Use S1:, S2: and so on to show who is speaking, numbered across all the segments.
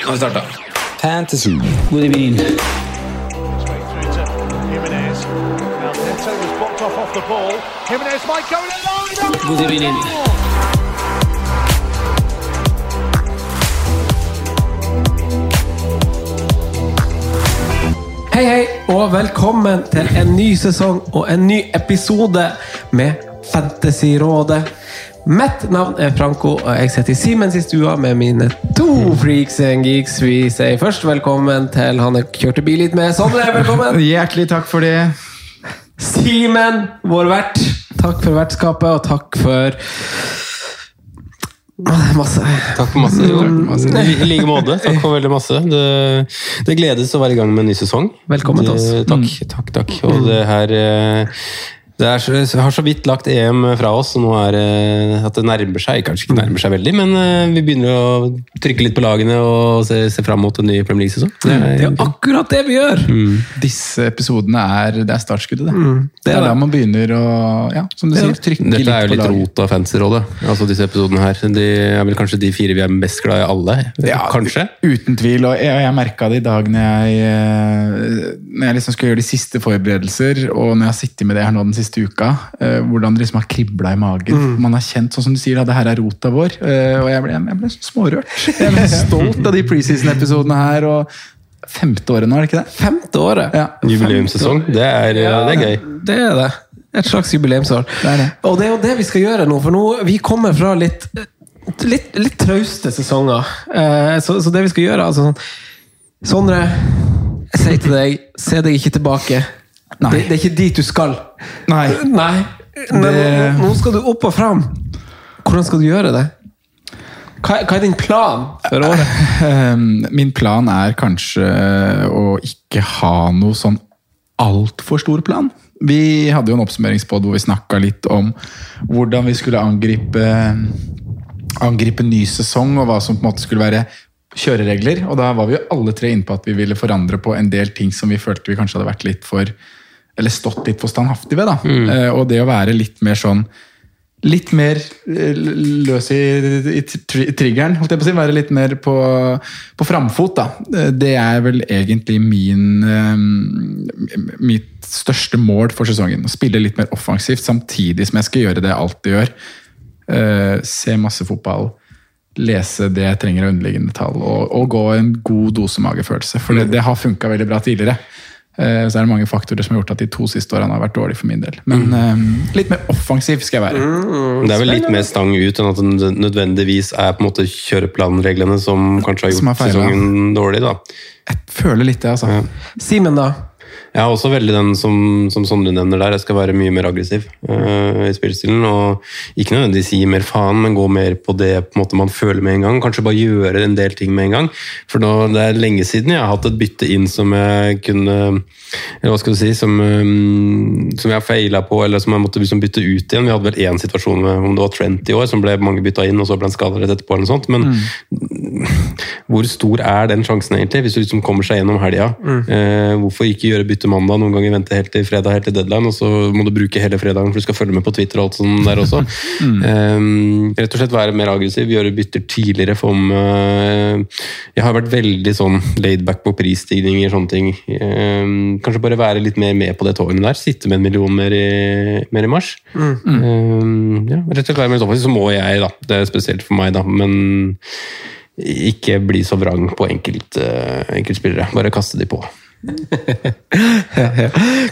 S1: Nå har vi starta. Fantasy. God evening.
S2: through to Jimenez. Now Neto was blocked off off the ball. Jimenez might go in line.
S1: God evening.
S3: Hei, hei, og velkommen til en ny sesong og en ny episode med Fantasyrådet. Mitt navn er Franco, og jeg sitter i Simens i stua med mine to freaks and geeks. Vi sier først velkommen til han jeg kjørte bil litt med. Sondre, velkommen!
S4: Hjertelig takk for det.
S3: Simen, vår vert. Takk for vertskapet, og takk for masse.
S5: Takk for masse. masse. I like måte. Takk for veldig masse. Det, det gledes å være i gang med en ny sesong.
S3: Velkommen til oss.
S5: Takk, takk, takk. Og det her eh, er så, jeg har så vidt lagt EM fra oss, og nå er det at det nærmer seg. Kanskje ikke nærmer seg veldig, men eh, vi begynner å trykke litt på lagene og se, se fram mot en ny Premier League-sesong. Det
S3: Det er akkurat det vi gjør!
S4: Disse episodene er, det er startskuddet, det.
S3: det
S4: det
S3: er
S4: da man begynner å ja, som du sier, trykke litt
S5: Dette er jo
S4: på
S5: litt rot av fantasyrådet, altså disse episodene her. De er vel kanskje de fire vi er mest glad i alle?
S4: Ja,
S5: Kanskje?
S4: Uten tvil. Og jeg, jeg merka det i dag når jeg, eh, når jeg liksom skulle gjøre de siste forberedelser, og når jeg har sittet med det her nå den siste uka, eh, hvordan det liksom har kribla i magen. Man har kjent, sånn som du sier, at det her er rota vår. eh, Og jeg ble, jeg ble så smårørt. Jeg ble stolt av de preseason-episodene her. og Femte året nå, er det ikke det?
S3: Femte året.
S4: Ja,
S5: Jubileumssesong. Det er, det er gøy.
S3: Det er det. Et slags jubileumsår.
S4: Det er det.
S3: Og det er jo det vi skal gjøre nå, for nå vi kommer fra litt litt, litt trauste sesonger. Eh, så, så det vi skal gjøre altså sånn Sondre, jeg sier til deg, se deg ikke tilbake.
S4: Nei.
S3: Det, det er ikke dit du skal.
S4: Nei.
S3: Nei. Men
S4: Det-
S3: nå, nå skal du opp og fram. Hvordan skal du gjøre det? Hva, hva er din plan for året?
S4: Ehm, Min plan er kanskje å ikke ha noe sånn altfor stor plan. Vi hadde jo en oppsummeringspod hvor vi snakka litt om hvordan vi skulle angripe, angripe ny sesong, og hva som på en måte skulle være kjøreregler. Og da var vi jo alle tre inne på at vi ville forandre på en del ting som vi følte vi kanskje hadde vært litt for eller stått litt for standhaftig ved. da. Eh, Og det å være litt mer sånn Litt mer eh, løs i, i triggeren, holdt jeg på å si. Være litt mer på, på framfot, da. Eh, Det er vel egentlig min Mitt største mål for sesongen. Å spille litt mer offensivt, samtidig som jeg skal gjøre det jeg alltid gjør. Eh, Se masse fotball. Lese det jeg trenger av underliggende tall, og, og gå en god dose magefølelse. For det, det har funka veldig bra tidligere. Eh, Så er det mange faktorer som har gjort at de to siste årene har vært dårlige for min del. Men mm. litt mer offensiv skal jeg være.
S5: Det er vel litt mer stang ut enn at det nødvendigvis er på en måte kjøreplanreglene som kanskje har gjort sesongen dårlig. da.
S4: Jeg føler litt det, altså.
S3: Simen, da?
S5: Jeg er også veldig den som, som Sondre nevner der. Jeg skal være mye mer aggressiv uh, i spillestilen. Og ikke nødvendigvis si mer faen, men gå mer på det på en måte man føler med en gang. Kanskje bare gjøre en del ting med en gang. For nå, det er lenge siden jeg har hatt et bytte inn som jeg kunne Eller hva skal du si Som, um, som jeg feila på, eller som jeg måtte liksom bytte ut igjen. Vi hadde vel én situasjon med om det var Trent i år, som ble mange bytta inn, og så ble han skada rett etterpå. eller noe sånt, Men hvor stor er den sjansen egentlig, hvis du liksom kommer seg gjennom helga? Eh, hvorfor ikke gjøre bytte mandag, noen ganger vente helt til fredag, helt til deadline, og så må du bruke hele fredagen for du skal følge med på Twitter og alt sånt der også. eh, rett og slett være mer aggressiv, gjøre bytter tidligere, få med Jeg har vært veldig sånn laidback på prisstigninger, sånne ting. Um, kanskje bare være litt mer med på det togene der. Sitte med en million mer i, mer i mars. Eh, ja, rett og slett være mer offensiv, så må jeg, da. Det er spesielt for meg, da. men ikke bli så vrang på enkelt, uh, enkeltspillere. Bare kaste de på.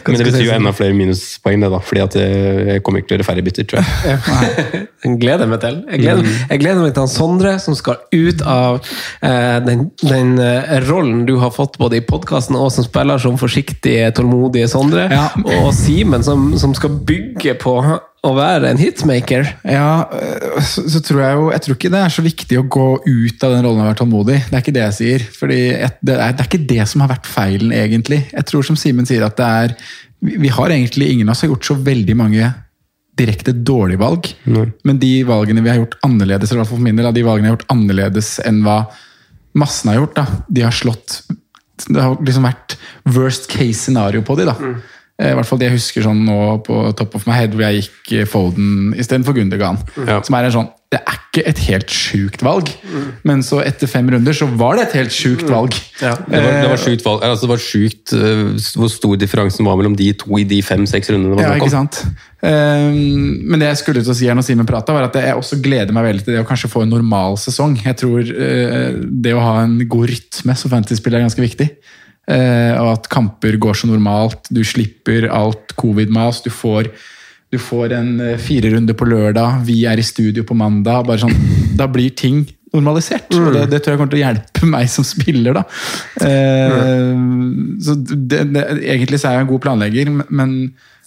S5: Men det betyr jo enda flere minuspoeng, det da, fordi at jeg jeg kommer ikke til å gjøre færre bytter, tror jeg.
S3: Den gleder jeg meg til. Jeg gleder, jeg gleder meg til han Sondre, som skal ut av eh, den, den eh, rollen du har fått både i podkasten og som spiller som forsiktige, tålmodige Sondre.
S4: Ja.
S3: Og Simen, som, som skal bygge på å være en hitmaker.
S4: Ja, øh, så, så tror jeg jo Jeg tror ikke det er så viktig å gå ut av den rollen og være tålmodig. Det er ikke det jeg sier. Fordi et, det, er, det er ikke det som har vært feilen, egentlig. Jeg tror som Simen sier, at det er vi, vi har egentlig ingen av oss har gjort så veldig mange direkte dårlige valg. Men de valgene vi har gjort annerledes, eller i hvert fall for min del, de valgene jeg har gjort annerledes enn hva massen har gjort, da, de har slått Det har liksom vært worst case scenario på de, da. Eh, I hvert fall det jeg husker sånn nå på top of my head, hvor jeg gikk Folden Foden istedenfor Gundergan.
S5: Ja.
S4: Som er en sånn Det er ikke et helt sjukt valg, men så etter fem runder så var det et helt sjukt valg.
S5: Det var, det var sjukt valg. Altså, det var sjukt uh, hvor stor differansen var mellom de to i de fem-seks rundene det var
S4: Ja, ikke sant? Um, men det jeg skulle til å si her når Simen prata, var at jeg også gleder meg veldig til det å kanskje få en normal sesong. Jeg tror uh, det å ha en god rytme som fantasy-spiller er ganske viktig. Eh, og at kamper går så normalt. Du slipper alt covid-mas. Du får, du får en eh, firerunder på lørdag, vi er i studio på mandag. sånn, Da blir ting normalisert. og det, det tror jeg kommer til å hjelpe meg som spiller. da. Eh, så det, det, egentlig så er jeg en god planlegger, men,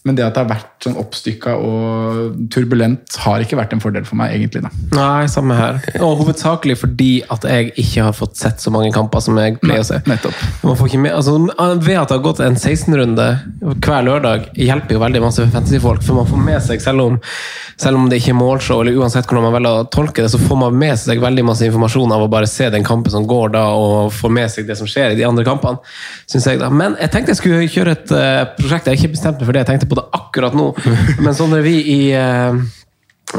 S4: men det at det har vært sånn oppstykka og turbulent, har ikke vært en fordel for meg, egentlig. da.
S3: Nei, samme her. Og hovedsakelig fordi at jeg ikke har fått sett så mange kamper som jeg pleier å se.
S4: Nettopp.
S3: Man får ikke med, altså, ved at det har gått en 16-runde hver lørdag, hjelper jo veldig masse fantasyfolk. For man får med seg, selv om, selv om det ikke er målshow, eller uansett hvordan man velger å tolke det, så får man med seg veldig masse informasjon av å bare se den kampen som går da, og få med seg det som skjer i de andre kampene. Synes jeg da. Men jeg tenkte jeg skulle kjøre et eh, prosjekt. Jeg ikke bestemt meg for det, jeg tenkte på det akkurat nå. Men sånn er vi i eh,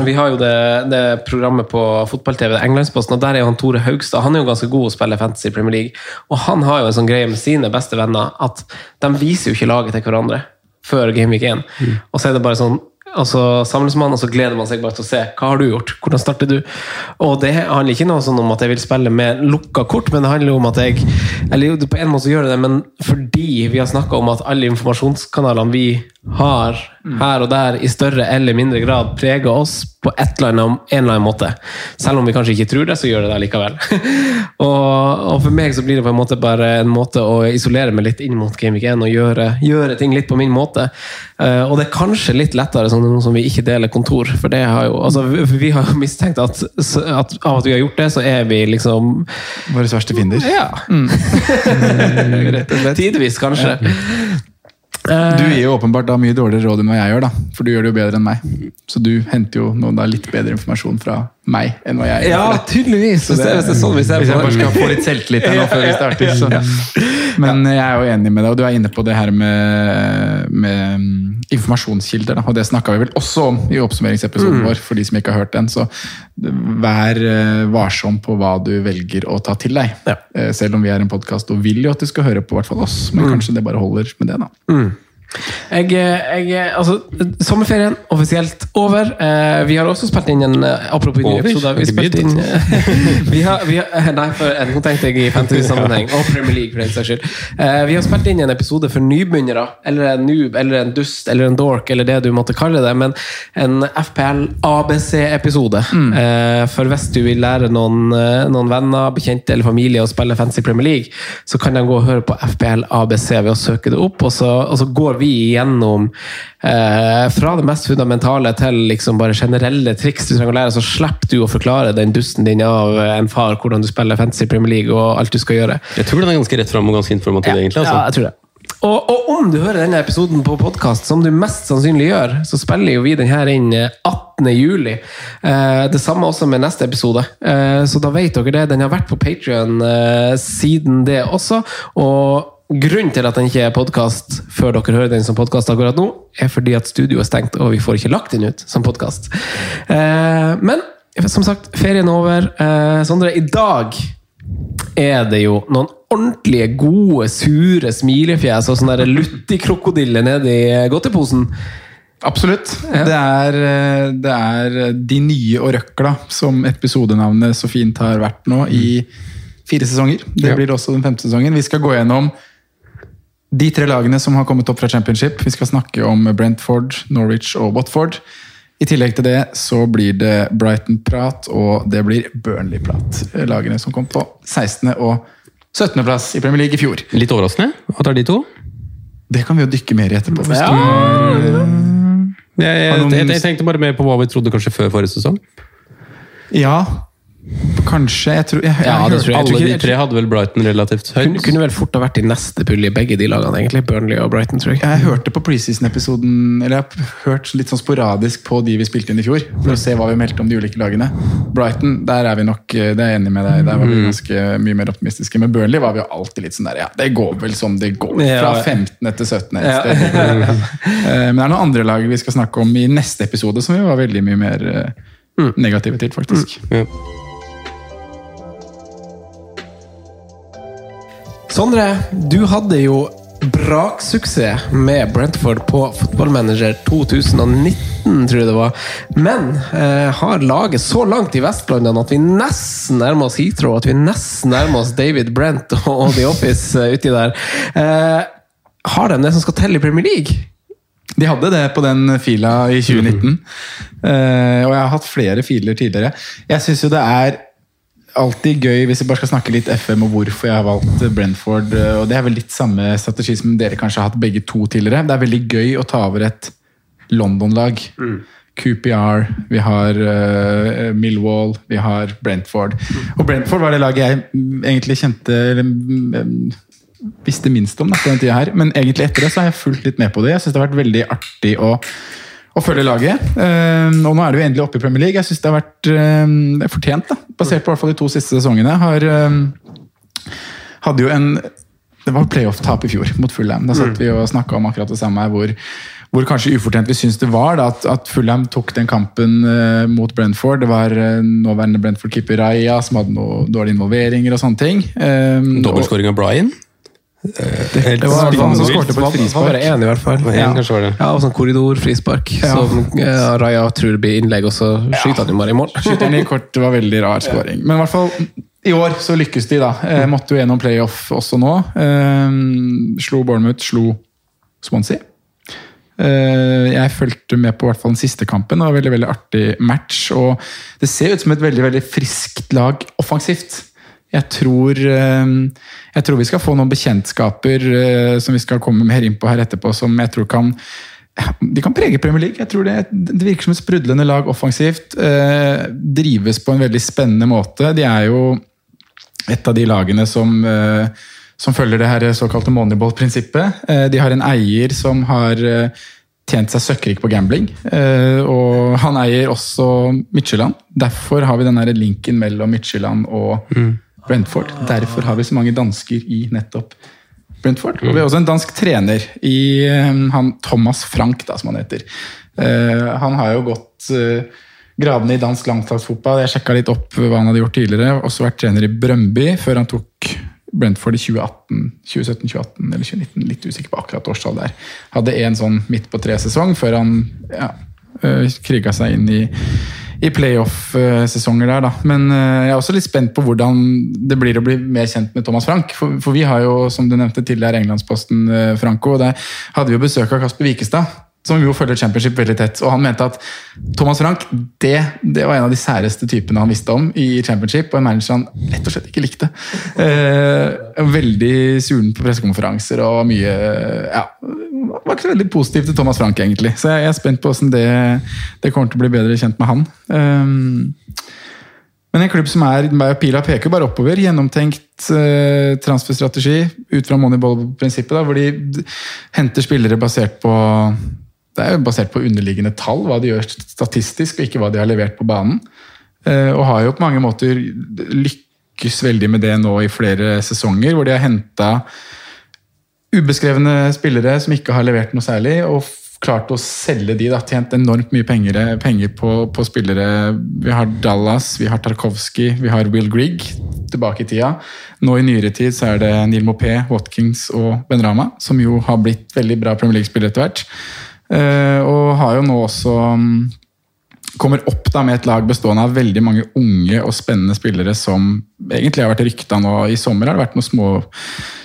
S3: vi har jo det, det programmet på fotball-TV, Englandsposten, og der er jo han Tore Haugstad. Han er jo ganske god å spille fantasy i Premier League. Og han har jo en sånn greie med sine beste venner at de viser jo ikke laget til hverandre før Game Week 1. Og så er det bare sånn og så samles man, og så gleder man seg bare til å se hva har du gjort. Hvordan starter du? Og det handler ikke noe sånn om at jeg vil spille med lukka kort, men det handler om at jeg Eller jo, på en måte gjør det det, men fordi vi har snakka om at alle informasjonskanalene vi har her og der i større eller mindre grad preger oss på et eller annet, en eller annen måte. Selv om vi kanskje ikke tror det, så gjør det det likevel. og, og for meg så blir det på en måte bare en måte å isolere meg litt inn mot Game Week 1 og gjøre, gjøre ting litt på min måte. Uh, og det er kanskje litt lettere sånn nå som vi ikke deler kontor, for det har jo altså, vi- Vi har jo mistenkt at, at av at vi har gjort det, så er vi liksom
S4: Våre verste fiender.
S3: Ja.
S4: Mm.
S3: Tidvis, kanskje.
S4: Du gir jo åpenbart da mye dårligere råd enn hva jeg gjør, da. For du gjør det jo bedre enn meg. Så du henter jo noe da litt bedre informasjon fra meg enn hva jeg gjør.
S3: Ja, tydeligvis. Så det, hvis det er sånn hvis, jeg,
S4: Hvis jeg bare skal få litt selvtillit her nå før vi starter. Så. Men jeg er jo enig med deg, og du er inne på det her med, med mm, informasjonskilder. Da. Og det snakka vi vel også om i oppsummeringsepisoden
S3: Mm.
S4: vår, for de som ikke har hørt den. Så vær eh, varsom på hva du velger å ta til deg.
S3: Ja.
S4: Eh, Selv om vi er en podkast og vil jo at du skal høre på hvert fall oss, men
S3: Mm.
S4: kanskje det bare holder med det, da.
S3: Jeg, jeg, altså, sommerferien offisielt over. Eh, vi har også spilt inn en eh, Apropos nye episoder. Vi spilte inn vi har, vi har, Nei, for, eh, nå tenkte jeg i fantasy-sammenheng. Og Premier League, for den saks skyld. Eh, vi har spilt inn en episode for nybegynnere. Eller en noob, eller en dust, eller en dork, eller det du måtte kalle det. Men en FPL ABC-episode. Eh, for hvis du vil lære noen, eh, noen venner, bekjente eller familie å spille Fancy Premier League, så kan de gå og høre på FPL ABC ved å søke det opp, og så, og så går vi igjennom eh, fra det mest fundamentale til liksom bare generelle triks du trenger å lære, så slipper du å forklare den dusten din av en far hvordan du spiller fantasy Premier League og alt du skal gjøre.
S5: Jeg tror den er ganske rett fram og ganske informativ, egentlig.
S3: Ja,
S5: Altså.
S3: jeg tror det. Og, og om du hører denne episoden på podkast, som du mest sannsynlig gjør, så spiller jo vi den her inn eh, 18. juli. Eh, det samme også med neste episode. Eh, så da vet dere det. Den har vært på Patrion eh, siden det også. Og grunnen til at den ikke er podkast før dere hører den som podkast akkurat nå, er fordi at studioet er stengt, og vi får ikke lagt den ut som podkast. Eh, men som sagt, ferien er over. Eh, Sondre, i dag er det jo noen ordentlige, gode, sure smilefjes og sånn Lutti-krokodille nedi godteposen.
S4: Absolutt. Det, er, eh, det er De nye og røkla, som episodenavnet så fint har vært nå i fire sesonger. Det
S5: Ja.
S4: blir også den femte sesongen. Vi skal gå gjennom De tre lagene som har kommet opp fra championship. Vi skal snakke om Brentford, Norwich og Watford. I tillegg til det så blir det Brighton-prat, og det blir Burnley-prat. Lagene som kom på 16. og 17. plass i Premier League i fjor.
S5: Litt overraskende at det er de to.
S4: Det kan vi jo dykke mer i etterpå. Hvis
S5: Ja. Jeg, jeg,
S4: noen-
S5: jeg, jeg tenkte bare mer på hva vi trodde kanskje før forrige sesong.
S4: Ja, kanskje. Jeg tror, jeg, jeg,
S3: Ja, det tror jeg.
S5: Alle
S3: ikke-
S5: de tre hadde vel Brighton relativt
S3: Kunne,
S5: høyt.
S3: kunne vel fort ha vært i neste pulje, begge de lagene, egentlig. Burnley og Brighton, tror jeg.
S4: Jeg hørte på preseason-episoden Eller jeg har hørt litt sånn sporadisk på de vi spilte inn i fjor, for å se hva vi meldte om de ulike lagene. Brighton, der er vi nok Det er jeg enig med deg, der var vi ganske mye mer optimistiske. Men Burnley var vi jo alltid litt sånn der Ja, det går vel som det går. Fra 15. til 17. et sted. Eh, Men det er noen andre lag vi skal snakke om i neste episode, som vi var veldig mye mer eh, negative til, faktisk.
S5: Ja.
S3: Sondre, du hadde jo braksuksess med Brentford på fotballmanager 2019, tror jeg det var. Men eh, har laget så langt i Vestlandet at vi nesten nærmer oss Heathrow, at vi nesten nærmer oss David Brent og, The Office eh, uti der. Eh, har de det som skal telle i Premier League?
S4: De hadde det på den fila i 2019. Eh, og jeg har hatt flere filer tidligere. Jeg syns jo det er alltid gøy, hvis vi bare skal snakke litt FM og hvorfor jeg har valgt Brentford. eh, Og det er vel litt samme strategi som dere kanskje har hatt begge to tidligere. Det er veldig gøy å ta over et London-lag. QPR, vi har uh, Millwall, vi har Brentford. Og Brentford var det laget jeg mm, egentlig kjente eller, mm, visste minst om da, på den tida her. Men egentlig etter det så har jeg fulgt litt med på det. Jeg syns det har vært veldig artig å, å følge laget. Eh, og nå er det jo endelig oppe i Premier League. Jeg syns det har vært eh, det er fortjent, da. basert på hvert fall de to siste sesongene. Har, eh, hadde jo en Det var playoff-tap i fjor mot Fulham. Da satt vi og snakka om akkurat det samme her, hvor, hvor kanskje ufortjent vi syns det var da, at, at Fulham tok den kampen uh, mot Brentford. Det var uh, nåværende Brentford-keeper Raja som hadde noen dårlige involveringer og sånne ting. Um,
S5: Dobbeltskåring av Brian.
S4: Det, det var han som skårte på et
S3: frispark. var bare enig i hvert fall.
S5: En,
S4: Ja.
S5: kanskje var det.
S3: Ja, og sånn korridorfrispark.
S4: Ja.
S3: Som uh, Raja tror blir innlegg, og så skyter han jo bare i mål.
S4: Skyteren i kort var veldig rar skåring. Men i hvert fall i år så lykkes de, da. Eh, måtte jo gjennom playoff også nå. Eh, slo Bournemouth, slo Swansea. Eh, jeg fulgte med på hvert fall den siste kampen. Det var en veldig, veldig artig match. Og det ser ut som et veldig veldig friskt lag offensivt. Jeg tror, eh, jeg tror vi skal få noen bekjentskaper eh, som vi skal komme mer inn på her etterpå, som jeg tror kan de kan prege Premier League. Jeg tror det, det virker som et sprudlende lag offensivt. Eh, drives på en veldig spennende måte. De er jo et av de lagene som, eh, som følger det her såkalte moneyball-prinsippet. Eh, de har en eier som har eh, tjent seg søkkrik på gambling. Og han eier også Midtjylland. Derfor har vi den linken mellom Midtjylland og Brentford. Derfor har vi så mange dansker i nettopp Brentford. Og vi har også en dansk trener i eh, han Thomas Frank, da, som han heter. Eh, han har jo gått gradene i dansk landslagsfotball. Jeg sjekka litt opp hva han hadde gjort tidligere. Også vært trener i Brøndby før han tok Brentford i 2018, 2017-2018 eller 2019. Litt usikker på akkurat årstall der. Hadde en sånn midt på tre-sesong før han ja, kriga seg inn i, i playoff-sesonger der, da. Men øh, jeg er også litt spent på hvordan det blir å bli mer kjent med Thomas Frank. For, for vi har jo, som du nevnte tidligere, Englandsposten øh, Franco. og Der hadde vi jo besøk av Kasper Wikestad som jo følger championship veldig tett. Og han mente at Thomas Frank det, det var en av de særeste typene han visste om i championship, og en manager han rett og slett ikke likte. Eh, veldig sulen på pressekonferanser og mye ja, Var ikke så veldig positiv til Thomas Frank, egentlig. Så jeg er spent på hvordan det, det kommer til å bli bedre kjent med han. Um, men en klubb som er Pila peker bare oppover. Gjennomtenkt eh, transferstrategi ut fra Moneyball-prinsippet, hvor de henter spillere basert på det er jo basert på underliggende tall, hva de gjør statistisk, og ikke hva de har levert på banen. Eh, og har jo på mange måter lykkes veldig med det nå i flere sesonger, hvor de har henta ubeskrevne spillere som ikke har levert noe særlig, og klart å selge de, da, tjent enormt mye penger, penger på, på spillere. Vi har Dallas, vi har Tarkovsky, vi har Will Grigg tilbake i tida. Nå i nyere tid så er det Neil Mopé, Watkins og Ben Rama, som jo har blitt veldig bra Premier League-spillere etter hvert. Eh, og har jo nå også mm, kommer opp da med et lag bestående av veldig mange unge og spennende spillere som egentlig har vært rykta nå. I sommer har det vært noen små,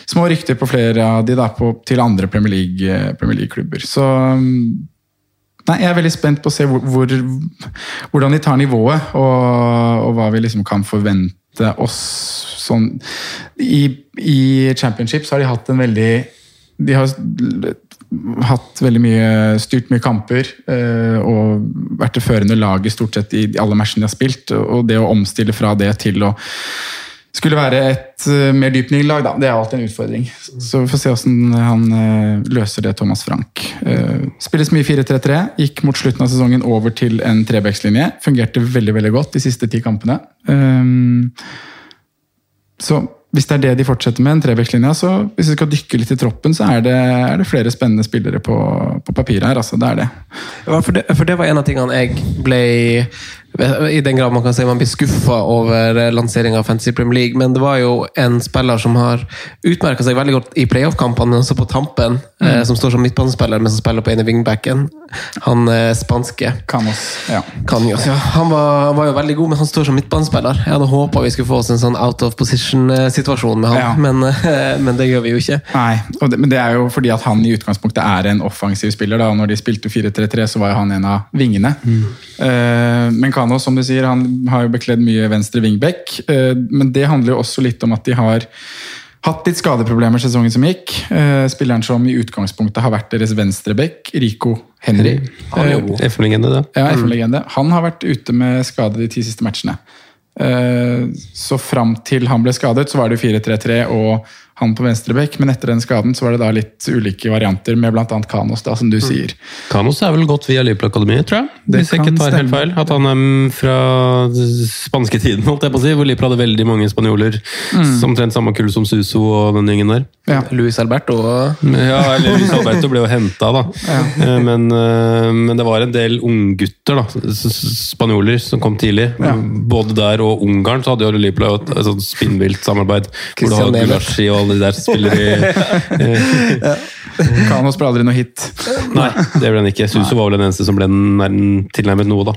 S4: små rykter på flere av de da, på, til andre Premier League-klubber. League-klubber. så mm, Nei, Jeg er veldig spent på å se hvor, hvor, hvordan de tar nivået, og, og hva vi liksom kan forvente oss sånn I, I championship så har de hatt en veldig De har hatt veldig mye styrt mye kamper eh, og vært det førende laget stort sett i alle matchene de har spilt. Og det å omstille fra det til å skulle være et eh, mer lag, da, det er alltid en utfordring. Så vi får se hvordan han eh, løser det, Thomas Frank. Spilles mye 4-3-3. Gikk mot slutten av sesongen over til en trebekslinje. Fungerte veldig veldig godt de siste ti kampene. Så hvis det er det de fortsetter med, en trebekslinje, så hvis vi skal dykke litt i troppen, så er det, er det flere spennende spillere på, på papiret her. altså det er det.
S3: Ja, for, det, for det var en av tingene jeg ble I den grad man kan si man blir skuffa over lanseringa av Fantasy Premier League, men det var jo en spiller som har utmerka seg veldig godt i playoff-kampene, men også på tampen,
S4: Mm.
S3: eh, som står som midtbanespiller, men som spiller på ene wingbacken. Han eh, spanske.
S4: Canos. Ja.
S3: Canos, ja. Han var, var jo veldig god, men han står som midtbanespiller. Jeg hadde håpa vi skulle få oss en sånn out of position-situasjon med han,
S4: Ja.
S3: men, eh, men det gjør vi jo ikke.
S4: Nei, det, men det er jo fordi at han i utgangspunktet er en offensiv spiller. da, Når de spilte 4-3-3, så var jo han en av vingene. Eh, men Kano, som du sier, han har jo bekledd mye venstre wingback. eh, men det handler jo også litt om at de har hatt litt skadeproblemer sesongen som gikk. Eh, spilleren som i utgangspunktet har vært deres venstreback, Rico Henry.
S5: FM-legende, da.
S4: Ja, FN-legende. Han har vært ute med skade de ti siste matchene. Eh, Så fram til han ble skadet, så var det jo 4-3-3 og han på venstrebekk, men etter den skaden så var det da litt ulike varianter med bl.a. Kanos, da, som du sier.
S5: Kanos er vel gått via Liverpool-akademiet, tror jeg.
S4: Det
S5: Hvis jeg ikke tar helt feil. At han er fra fra spansketiden, holdt jeg på å si, hvor Liverpool hadde veldig mange spanjoler. Som omtrent samme kull som Suso og den gjengen der.
S4: Ja.
S3: Luis Alberto og
S5: Ja, eller Luis Alberto ble jo henta, da. Ja. Men, eh, men det var en del unggutter, da. Spanjoler, som kom tidlig.
S4: Ja.
S5: Både der og Ungarn så hadde jo Liverpool et, et sånt spinnvilt samarbeid. Hvor du
S3: Christian
S5: har
S3: Nevert.
S5: Og alle de der spiller i eh,
S4: Kanos ble aldri noe hit.
S5: Nei, det ble han ikke. Suso var vel den eneste som ble tilnærmet noe, da.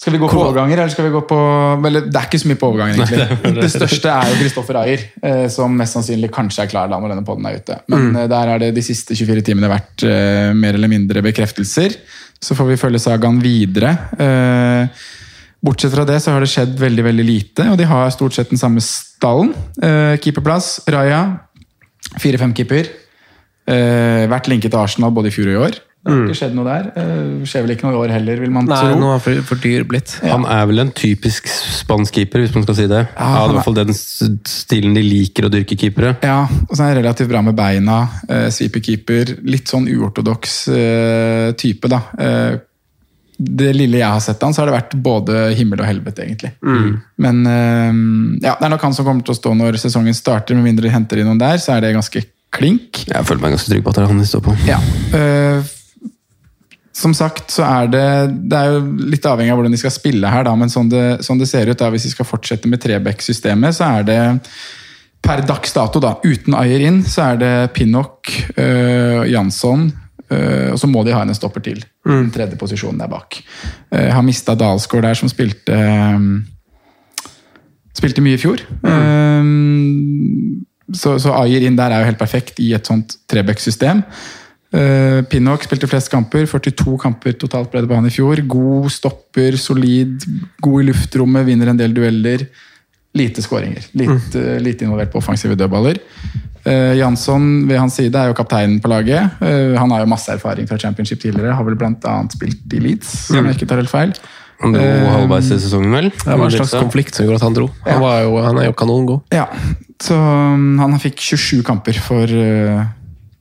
S4: Skal vi gå på overganger, eller skal vi gå på Eller det er ikke så mye på overganger, egentlig. Det største er jo Kristoffer Ayer, eh, som mest sannsynlig kanskje er klar da når denne podden er ute. Men mm. der er det de siste 24 timene vært eh, mer eller mindre bekreftelser. Så får vi følge sagaen videre. Eh, Bortsett fra det så har det skjedd veldig veldig lite, og de har stort sett den samme stallen. Eh, keeperplass, Raja. Fire-fem keeper. Eh, vært linket til Arsenal både i fjor og i år. Det har ikke skjedd noe der. Eh, skjer vel ikke noe i år heller, vil man
S3: Nei,
S4: tro.
S3: nå er han for, for dyr blitt.
S5: Han er vel en typisk spansk keeper, hvis man skal si det. Ja,
S4: ja,
S5: det er i hvert fall den stilen de liker å dyrke keepere.
S4: Ja, og så er han relativt bra med beina. Eh, Sweeperkeeper. Litt sånn uortodoks eh, type, da. Eh, det lille jeg har sett av han, så har det vært både himmel og helvete, egentlig. Men eh, ja, det er nok han som kommer til å stå når sesongen starter, med mindre de henter inn noen der, så er det ganske klink.
S5: Jeg føler meg ganske trygg på at det er han de står på.
S4: Ja. eh, som sagt så er det Det er jo litt avhengig av hvordan de skal spille her, da, men sånn det, sånn det ser ut, da, hvis de skal fortsette med Trebekk-systemet, så er det per dags dato, da, uten Ayer inn, så er det Pinnock, øh, Jansson og så må de ha en stopper til. Den tredje posisjonen der bak. Uh, har mista Dalsgaard der, som spilte øh, Spilte mye i fjor. Eh, så, så Ayer inn der er jo helt perfekt i et sånt Trebekk-system. Pinnock spilte flest kamper, 42 kamper totalt ble det på han i fjor. God stopper, solid, god i luftrommet, vinner en del dueller. Lite skåringer. Litt, eh, lite involvert på offensive dødballer. Uh, Jansson ved hans side er jo kapteinen på laget. Uh, han har jo masse erfaring fra championship tidligere. Har vel blant annet spilt i Leeds, om jeg ikke tar helt feil.
S5: Han dro
S4: uh,
S5: halvveis i sesongen, vel?
S3: Det var en slags konflikt som gjorde at han dro. Han, var jo, han er jo kanongod.
S4: Ja, så um, han fikk 27 kamper for uh,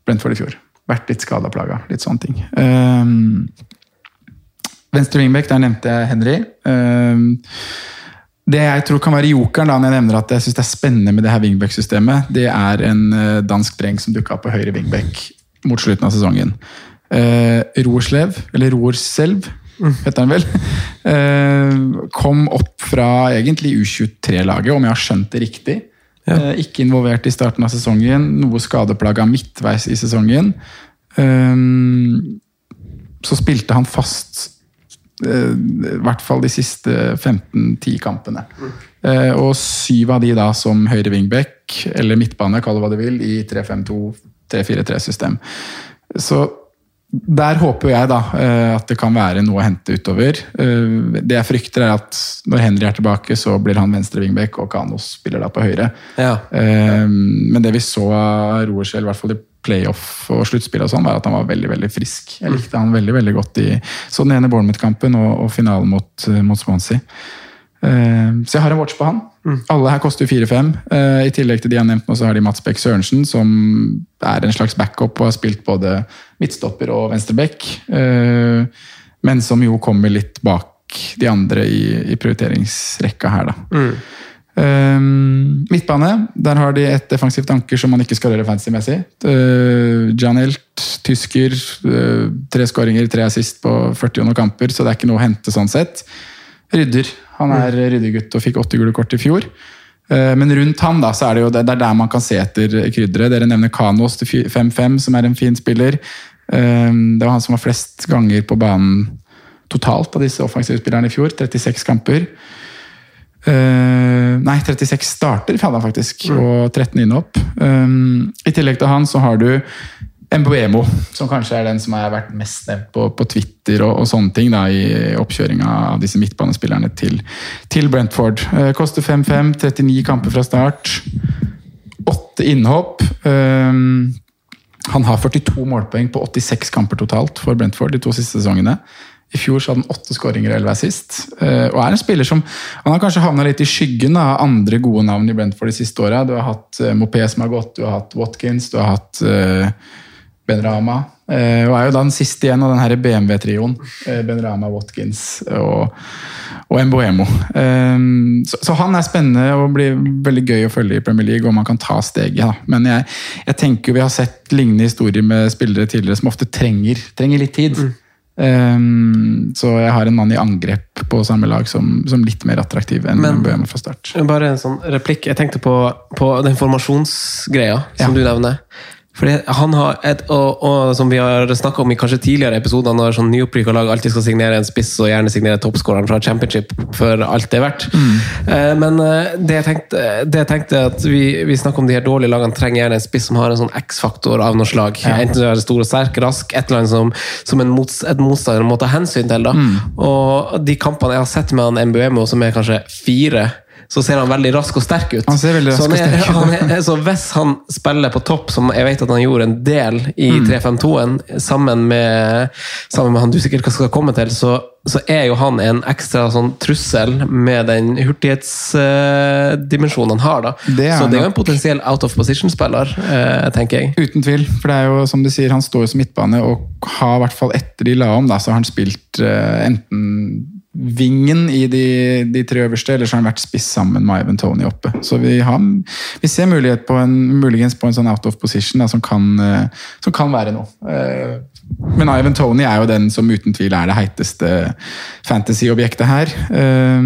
S4: Brentford i fjor. Vært litt skada plaga, litt sånne ting. Um, Venstre wingback, der nevnte jeg Henry. Um, det jeg tror kan være jokeren da, når jeg nevner at jeg synes det er spennende med det her wingback-systemet, det er en uh, dansk dreng som dukka opp på høyre wingback mot slutten av sesongen. Uh, Roerslev, eller Roerselv, heter han vel. Uh, kom opp fra egentlig U23-laget, om jeg har skjønt det riktig. Uh, ikke involvert i starten av sesongen, noe skadeplaga midtveis i sesongen. Um, så spilte han fast eh, i hvert fall de siste 15-10 kampene. Eh, og syv av de da som høyre wingback, eller midtbane, kall det hva du vil, i 3-5-2, 3-4-3-system. Så der håper jeg da eh, at det kan være noe å hente utover. Eh, Det jeg frykter er at når Henry er tilbake, så blir han venstre wingback, og Kano spiller da på høyre.
S3: Ja.
S4: Eh, Men det vi så av Roerskjell, i hvert fall i playoff og sluttspill, og sånn, var at han var veldig veldig frisk. Jeg likte han veldig veldig godt i så den ene Bournemouth-kampen og, og finalen mot, mot Swansea. Uh, Så jeg har en watch på han. Alle her koster jo 4-5. Uh, I tillegg til de jeg har nevnt nå, så har de Mats Beck Sørensen, som er en slags backup og har spilt både midtstopper og venstreback. uh, Men som jo kommer litt bak de andre i, i prioriteringsrekka her, da. Um, midtbane, der har de et defensivt anker som man ikke skal røre fancy-messig. Uh, Janelt, tysker, uh, tre skåringer, tre assist på 40 og noen kamper, så det er ikke noe å hente sånn sett. Rydder. Han er ryddegutt og fikk åtte gule kort i fjor. Uh, men rundt han da, så er det jo det, det er der man kan se etter krydderet. Dere nevner Kanos til 5-5, som er en fin spiller. Um, det var han som var flest ganger på banen totalt av disse offensive spillerne i fjor. 36 kamper. Eh, nei, 36 starter hadde han faktisk, og 13 innhopp. Um, I tillegg til han så har du Mbuemo, som kanskje er den som har vært mest nevnt på, på Twitter og, og sånne ting da, i oppkjøringa av disse midtbanespillerne til, til Brentford. Uh, koster 5-5, 39 kamper fra start. Åtte innhopp. Um, han har 42 målpoeng på 86 kamper totalt for Brentford de to siste sesongene. I fjor så hadde han åtte skåringer og elleve assist. eh, Og er en spiller som Han har kanskje havna litt i skyggen av andre gode navn i Brentford de siste åra. Du har hatt uh, Mopé som har gått, du har hatt Watkins, du har hatt uh, Ben Rama. eh, og er jo da den siste igjen av den denne BMW-trioen. Ben Rama, Watkins og, og Mboemo. Så, han er spennende og blir veldig gøy å følge i Premier League, og man kan ta steget. Da. Men jeg, jeg tenker vi har sett lignende historier med spillere tidligere som ofte trenger, trenger litt tid. Um, så jeg har en mann i angrep på samme lag som, som litt mer attraktiv enn
S3: Men-
S4: Mbeumo fra start.
S3: Bare en sånn replikk. Jeg tenkte på, på den formasjonsgreia som du nevner. Fordi han har et, og, og som vi har snakka om i kanskje tidligere episoder, når sånn nyopprykka lag alltid skal signere en spiss og gjerne signere toppskåreren fra championship for alt det er verdt. Mm. Men eh, det jeg tenkte, det jeg tenkte at vi, vi snakker om de her dårlige lagene trenger gjerne en spiss som har en sånn X-faktor av noe slag. Enten så er det stor og sterk, rask, et eller annet som, som en mots, et motstander må ta hensyn til. da. Og de kampene jeg har sett med han Mbuemo, som er kanskje fire så ser han veldig rask og sterk ut.
S4: Han ser veldig
S3: så,
S4: rask og
S3: er,
S4: sterk ut.
S3: han er, så hvis han spiller på topp, som jeg vet at han gjorde en del i
S4: Mm.
S3: 3-5-2-en, sammen med, sammen med han du sikkert skal komme til, så, så er jo han en ekstra sånn trussel med den hurtighetsdimensjonen han har. da.
S4: Det
S3: så det er jo en potensiell out of position-spiller, uh, tenker jeg.
S4: Uten tvil, for det er jo som du sier, han står som midtbane, og har i hvert fall etter de la om, da, så har han spilt uh, enten vingen i de, de tre øverste, eller så har han vært spiss sammen med Ivan Tony oppe. Så vi, har, vi ser mulighet på en, muligens på en sånn out of position da, som, kan, eh, som kan være noe. Eh, Men Ivan Tony er jo den som uten tvil er det heiteste fantasy-objektet her. Eh,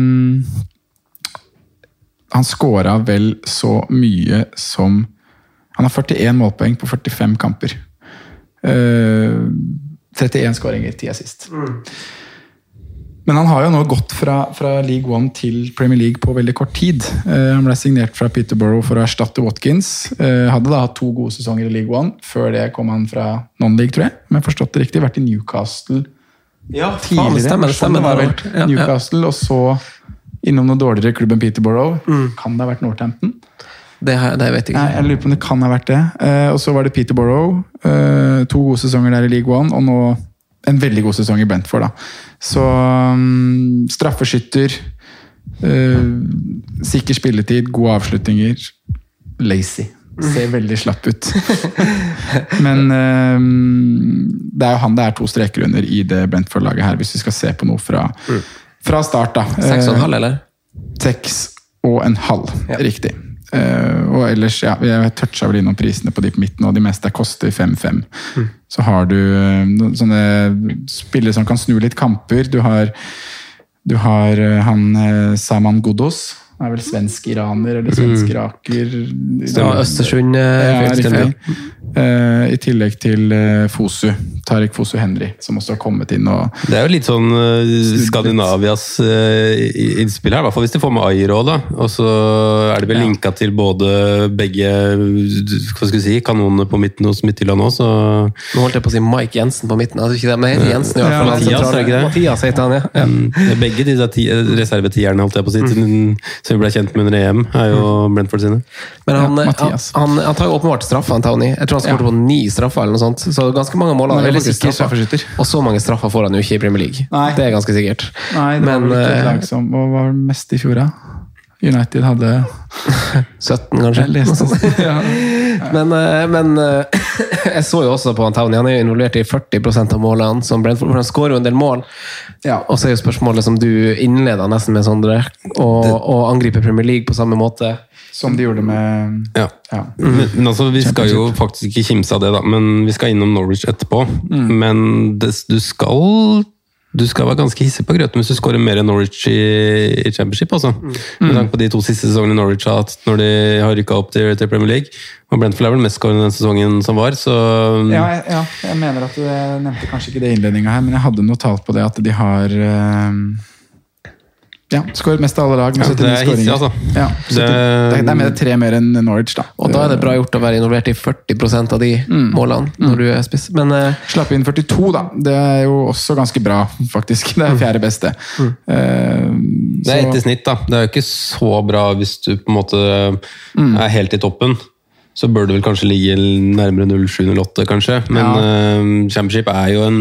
S4: han scora vel så mye som Han har 41 målpoeng på 45 kamper. Eh, 31 skåringer, 10 assist. Men han har jo nå gått fra, fra League One til Premier League på veldig kort tid. Uh, han ble signert fra Peterborough for å erstatte Watkins. Uh, hadde da hatt to gode sesonger i League One. Før det kom han fra non-league, tror jeg. Om jeg forstått det riktig. Vært i Newcastle
S3: Ja,
S4: tidligere.
S3: det stemmer, det stemmer.
S4: det vel
S3: Ja, ja.
S4: Og så innom noe dårligere klubb enn Peterborough. Kan det ha vært Northampton?
S3: Det, har- det vet jeg
S4: Nei,
S3: ikke.
S4: jeg lurer på om det kan ha vært det. Uh, og så var det Peterborough. To gode sesonger der i League One, og nå en veldig god sesong i Brentford. da. Så um, straffeskytter, uh, sikker spilletid, gode avslutninger. Lazy. Ser veldig slapp ut. Men um, det er jo han det er to streker under i det Brentford-laget her, hvis vi skal se på noe fra, fra start. da.
S3: Seks og en
S4: Eh,
S3: halv, eller?
S4: Seks og en halv, riktig. Eh, og ellers, ja, jeg toucha vel innom prisene på de på midten, og de meste koster 5-5. Så har du eh, sånne spillere som kan snu litt kamper. Du har, du har eh, han Saman Ghoddos. Han er vel svensk-iraner eller svensk-iraker.
S3: Ja, Østersund. eh,
S4: Ja, riktig. Eh, I tillegg til eh, Fosu. Tariq Fosu Henry, som også har kommet inn og
S5: Det er jo litt sånn eh, Skandinavias eh, innspill her, i hvert fall hvis de får med Ayer òg, da. Og så er det vel
S4: Ja.
S5: linka til både begge hva skal vi si, kanonene på midten hos Midtjylland òg, så
S3: Nå holdt jeg på å si Mike Jensen på midten. altså ikke det, men det heter Jensen i hvert fall. Ja,
S5: Mathias, ikke det?
S3: Mathias heter han, ja. ja.
S5: mm, Begge disse ti, reservetierne, holdt jeg på å si, til- som vi ble kjent med under EM, er jo Brentford sine.
S3: Men han,
S4: Ja,
S3: han,
S4: Mathias.
S3: han, han tar jo åpenbart straff, han Tony. Jeg tror han skåret
S4: Ja.
S3: på ni straffer, eller noe sånt. Så ganske mange mål.
S4: Han veldig sikker straffeskytter.
S3: Og så mange straffer får han jo ikke i Premier League.
S4: Nei.
S3: Det er ganske sikkert.
S4: Nei, det
S3: Men
S4: var vel ikke et
S3: og
S4: lag som var mest i fjor, da? United hadde
S3: 17, kanskje.
S4: Jeg leste ja.
S3: Men, eh, men eh, jeg så jo også på han Han er jo involvert i 40% av målene som Brentford. for Han skårer jo en del mål.
S4: Ja.
S3: Og så er jo spørsmålet som du innleda nesten med, Sondre, å å angripe Premier League på samme måte.
S4: Som de gjorde med
S5: Ja.
S4: ja.
S5: Men, men altså, Vi skal jo faktisk ikke kimse av det, da, men vi skal innom Norwich etterpå. Men det, du skal du skal være ganske hissig på grøten hvis du skårer mer enn Norwich i, i Championship. altså. Med tanke på de to siste sesongene Norwich har hatt når de har rykka opp til, til Premier League. Og Brentford er vel mestskårende den sesongen som var, så
S4: Ja, jeg, ja, jeg mener at du nevnte kanskje ikke det i innledninga her, men jeg hadde noe talt på det at de har eh, Ja, skåret mest av alle lag med
S5: Ja, det er hissig, altså.
S4: Ja, 70, det,
S5: Det-
S4: er, det er tre mer enn Norwich, da.
S3: Og da er det bra gjort å være involvert i 40% av de målene når du er spiss. Men uh,
S4: Slapp inn 42, da. Det er jo også ganske bra, faktisk. Det er fjerde beste. Eh,
S5: Det er etter snitt, da. Det er jo ikke så bra hvis du på en måte er helt i toppen. Så bør det vel kanskje ligge nærmere 07-08, kanskje. Men
S4: Ja.
S5: uh, Championship er jo en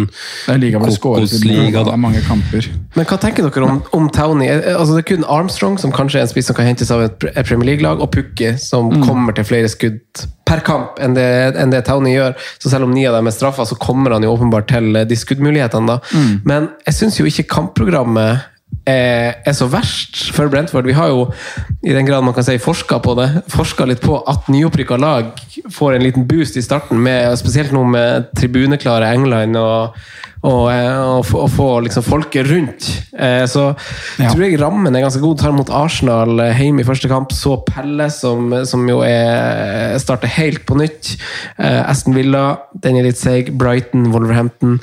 S5: Kokosliga,
S4: det
S5: da.
S4: er mange kamper.
S3: Men hva tenker dere om, om Townie? Eh, Altså, det er kun Armstrong som kanskje er en spiss som kan hentes av et Premier League-lag, og Pukki som kommer til flere skudd per kamp enn det, enn det Townie gjør. Så selv om ni av dem er straffa, så kommer han jo åpenbart til eh, de skuddmulighetene. da. Men jeg syns jo ikke kampprogrammet er, er så verst for Brentford. Vi har jo, i den grad man kan si forska på det, forska litt på at nyopprykka lag får en liten boost i starten, med, spesielt nå med tribuneklare England og og, eh, og, få- og få liksom folket rundt. Eh, Så
S4: Ja.
S3: tror jeg rammen er ganske god. Tar mot Arsenal eh, hjemme i første kamp. Så Pelle, som, som jo er starter helt på nytt. Eh, Aston Villa, den er litt seig. Brighton, Wolverhampton.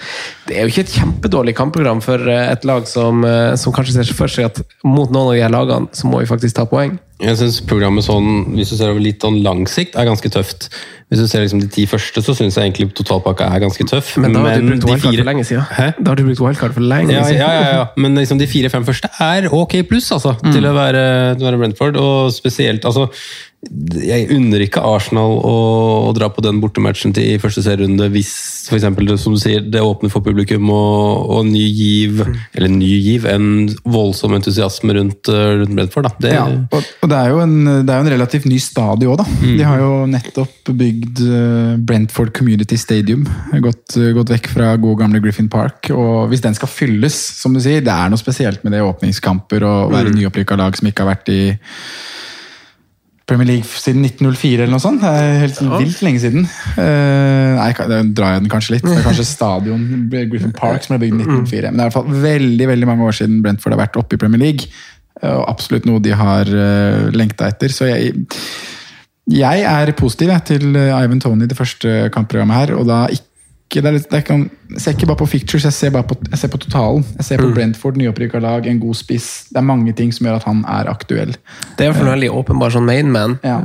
S3: Det er jo ikke et kjempedårlig kampprogram for et lag som, som kanskje ser for seg at mot noen av de her lagene, så må vi faktisk ta poeng.
S5: Jeg syns programmet sånn, hvis du ser over litt sånn lang sikt, er ganske tøft. Hvis du ser liksom de ti første, så syns jeg egentlig totalpakka er ganske tøff.
S3: Men da har du brukt wildcard
S5: fire-
S3: for lenge siden.
S5: Hæ?
S3: Da har du brukt wildcard for lenge
S5: Ja,
S3: siden.
S5: ja, ja, ja. Men liksom de fire-fem første er ok pluss altså, til, å være, til å være Brentford. Og spesielt altså, Jeg unner ikke Arsenal å, å dra på den bortematchen til i første serierunde hvis for eksempel, som du sier, det åpner for publikum og, og ny giv Eller ny giv, en voldsom entusiasme rundt, eh, rundt Brentford. Da. Det,
S4: Ja, og, og det er jo en, det er en relativt ny stadion òg, da. De har jo nettopp bygd eh, Brentford Community Stadium. Gått, gått vekk fra god gamle Griffin Park. Og hvis den skal fylles, som du sier, det er noe spesielt med det åpningskamper og være nyopprykka lag som ikke har vært i Premier League siden 1904 eller noe sånt. Det er helt vilt lenge siden. Uh, nei, da drar jeg den kanskje litt. Det er kanskje stadion Griffin Park som ble bygd i 1904. Men det er i hvert fall veldig veldig mange år siden Brentford har vært oppe i Premier League. eh, Og absolutt noe de har uh, lengta etter. Så jeg, jeg er positiv jeg, til eh, Ivan Tony det første kampprogrammet her. Og da ikke det er litt, det er ikke, jeg ser ikke bare på fictures, jeg ser bare på, jeg ser på totalen. Jeg ser på Brentford, nyopprykka lag, en god spiss. Det er mange ting som gjør at han er aktuell.
S3: Det er i hvert fall veldig åpenbar sånn mainman.
S4: Ja.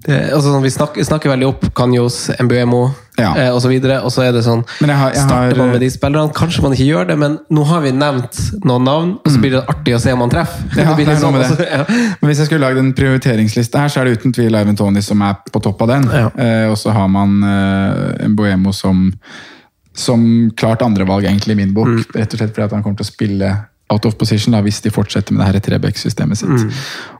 S3: Det, altså, sånn, vi snakker, snakker veldig opp Kanyos, Mbuemo
S4: Ja.
S3: eh, osv. Og så er det sånn
S4: jeg har- jeg
S3: Starter
S4: har-
S3: man med de spillerne? Kanskje man ikke gjør det, men nå har vi nevnt noen navn, og så blir det artig å se om man treffer.
S4: Mm. Ja, med
S3: sånn, altså, ja.
S4: Men hvis jeg skulle lagd en prioriteringsliste her, så er det uten tvil Eivind Tony som er på topp av den.
S3: Ja.
S4: Eh, og så har man eh, Mbuemo som, som klart andrevalg, egentlig, i min bok.
S3: Mm.
S4: Rett og slett fordi at han kommer til å spille out of position da, hvis de fortsetter med det her Trebekk-systemet sitt.
S3: Mm.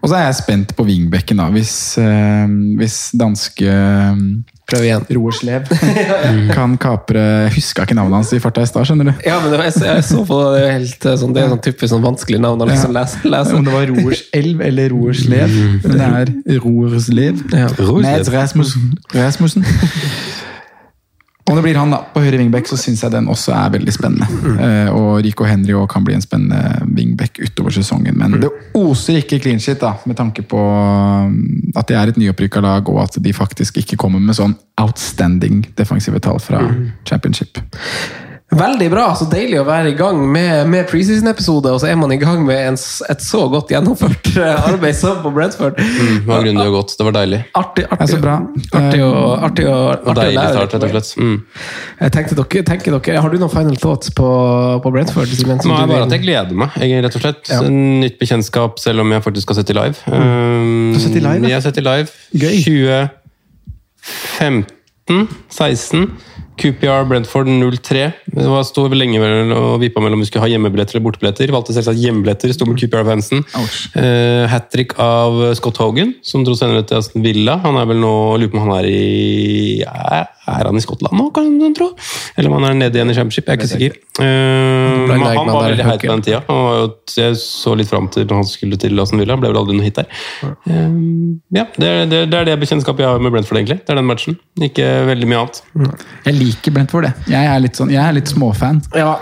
S4: Og så er jeg spent på wingbacken, da. Hvis, eh, hvis danske eh,
S3: Prøv igjen.
S4: Roer Slev kan kapre Jeg huska ikke navnet hans i farta i stad, skjønner du.
S3: Ja, men det var, jeg, jeg så på det, det helt eh, sånn, det er sånn typisk sånn vanskelig navn å liksom lese. lese.
S4: Om det var Roers elv eller Roers lev. Men det er Roers lev.
S3: Ja.
S4: Mads Rasmussen. Rasmussen. Om det blir han da, på høyre wingback, så syns jeg den også er veldig spennende. Eh, og Rico Henry også kan bli en spennende wingback utover sesongen. Men det oser ikke clean shit, da, med tanke på um, at det er et nyopprykka lag, og at de faktisk ikke kommer med sånn outstanding defensive tall fra championship.
S3: Veldig bra! Så deilig å være i gang med, med preseason-episode, og så er man i gang med en, et så godt gjennomført eh, arbeid som på Brentford.
S5: Mm, det var grundig og godt. Det var deilig.
S3: Artig,
S4: Det
S3: artig,
S4: så bra.
S3: artig, og, artig,
S5: Og
S3: artig og
S5: deilig
S3: lære
S5: start, rett og slett. Mm.
S3: Jeg tenkte dere, tenker dere, Har du noen final thoughts på, på Brentford?
S5: Er bare
S3: vil-
S5: at jeg gleder meg, jeg, rett og slett.
S3: Ja.
S5: Nytt bekjentskap, selv om jeg faktisk har sett i live. Um,
S4: Du har sett i live.
S5: Jeg har sett i live.
S4: Gøy.
S5: 2015-16. QPR Brentford 0-3. Det var sto lenge og vippa mellom om vi skulle ha hjemmebilletter eller bortebilletter. Valgte selvsagt hjemmebilletter, sto med QPR-fansen.
S4: Ouch.
S5: Uh, Hat trick av Scott Hogan, som dro senere til Aston Villa. Han er vel nå, lurer på om han er i ja, Er han i Skottland nå, kan man tro? Eller om han er nede igjen i Championship, jeg er ikke sikker. Uh, men han var veldig heit på den tida. Jo, jeg så litt fram til når han skulle til Aston Villa. Ble vel aldri noe hit der. Uh, ja, det det, det er det bekjentskapet jeg har med Brentford, egentlig. Det er den matchen. Ikke veldig mye annet.
S4: Jeg liker Brentford, det. Jeg er litt, sånn, jeg er litt småfan.
S3: Ja,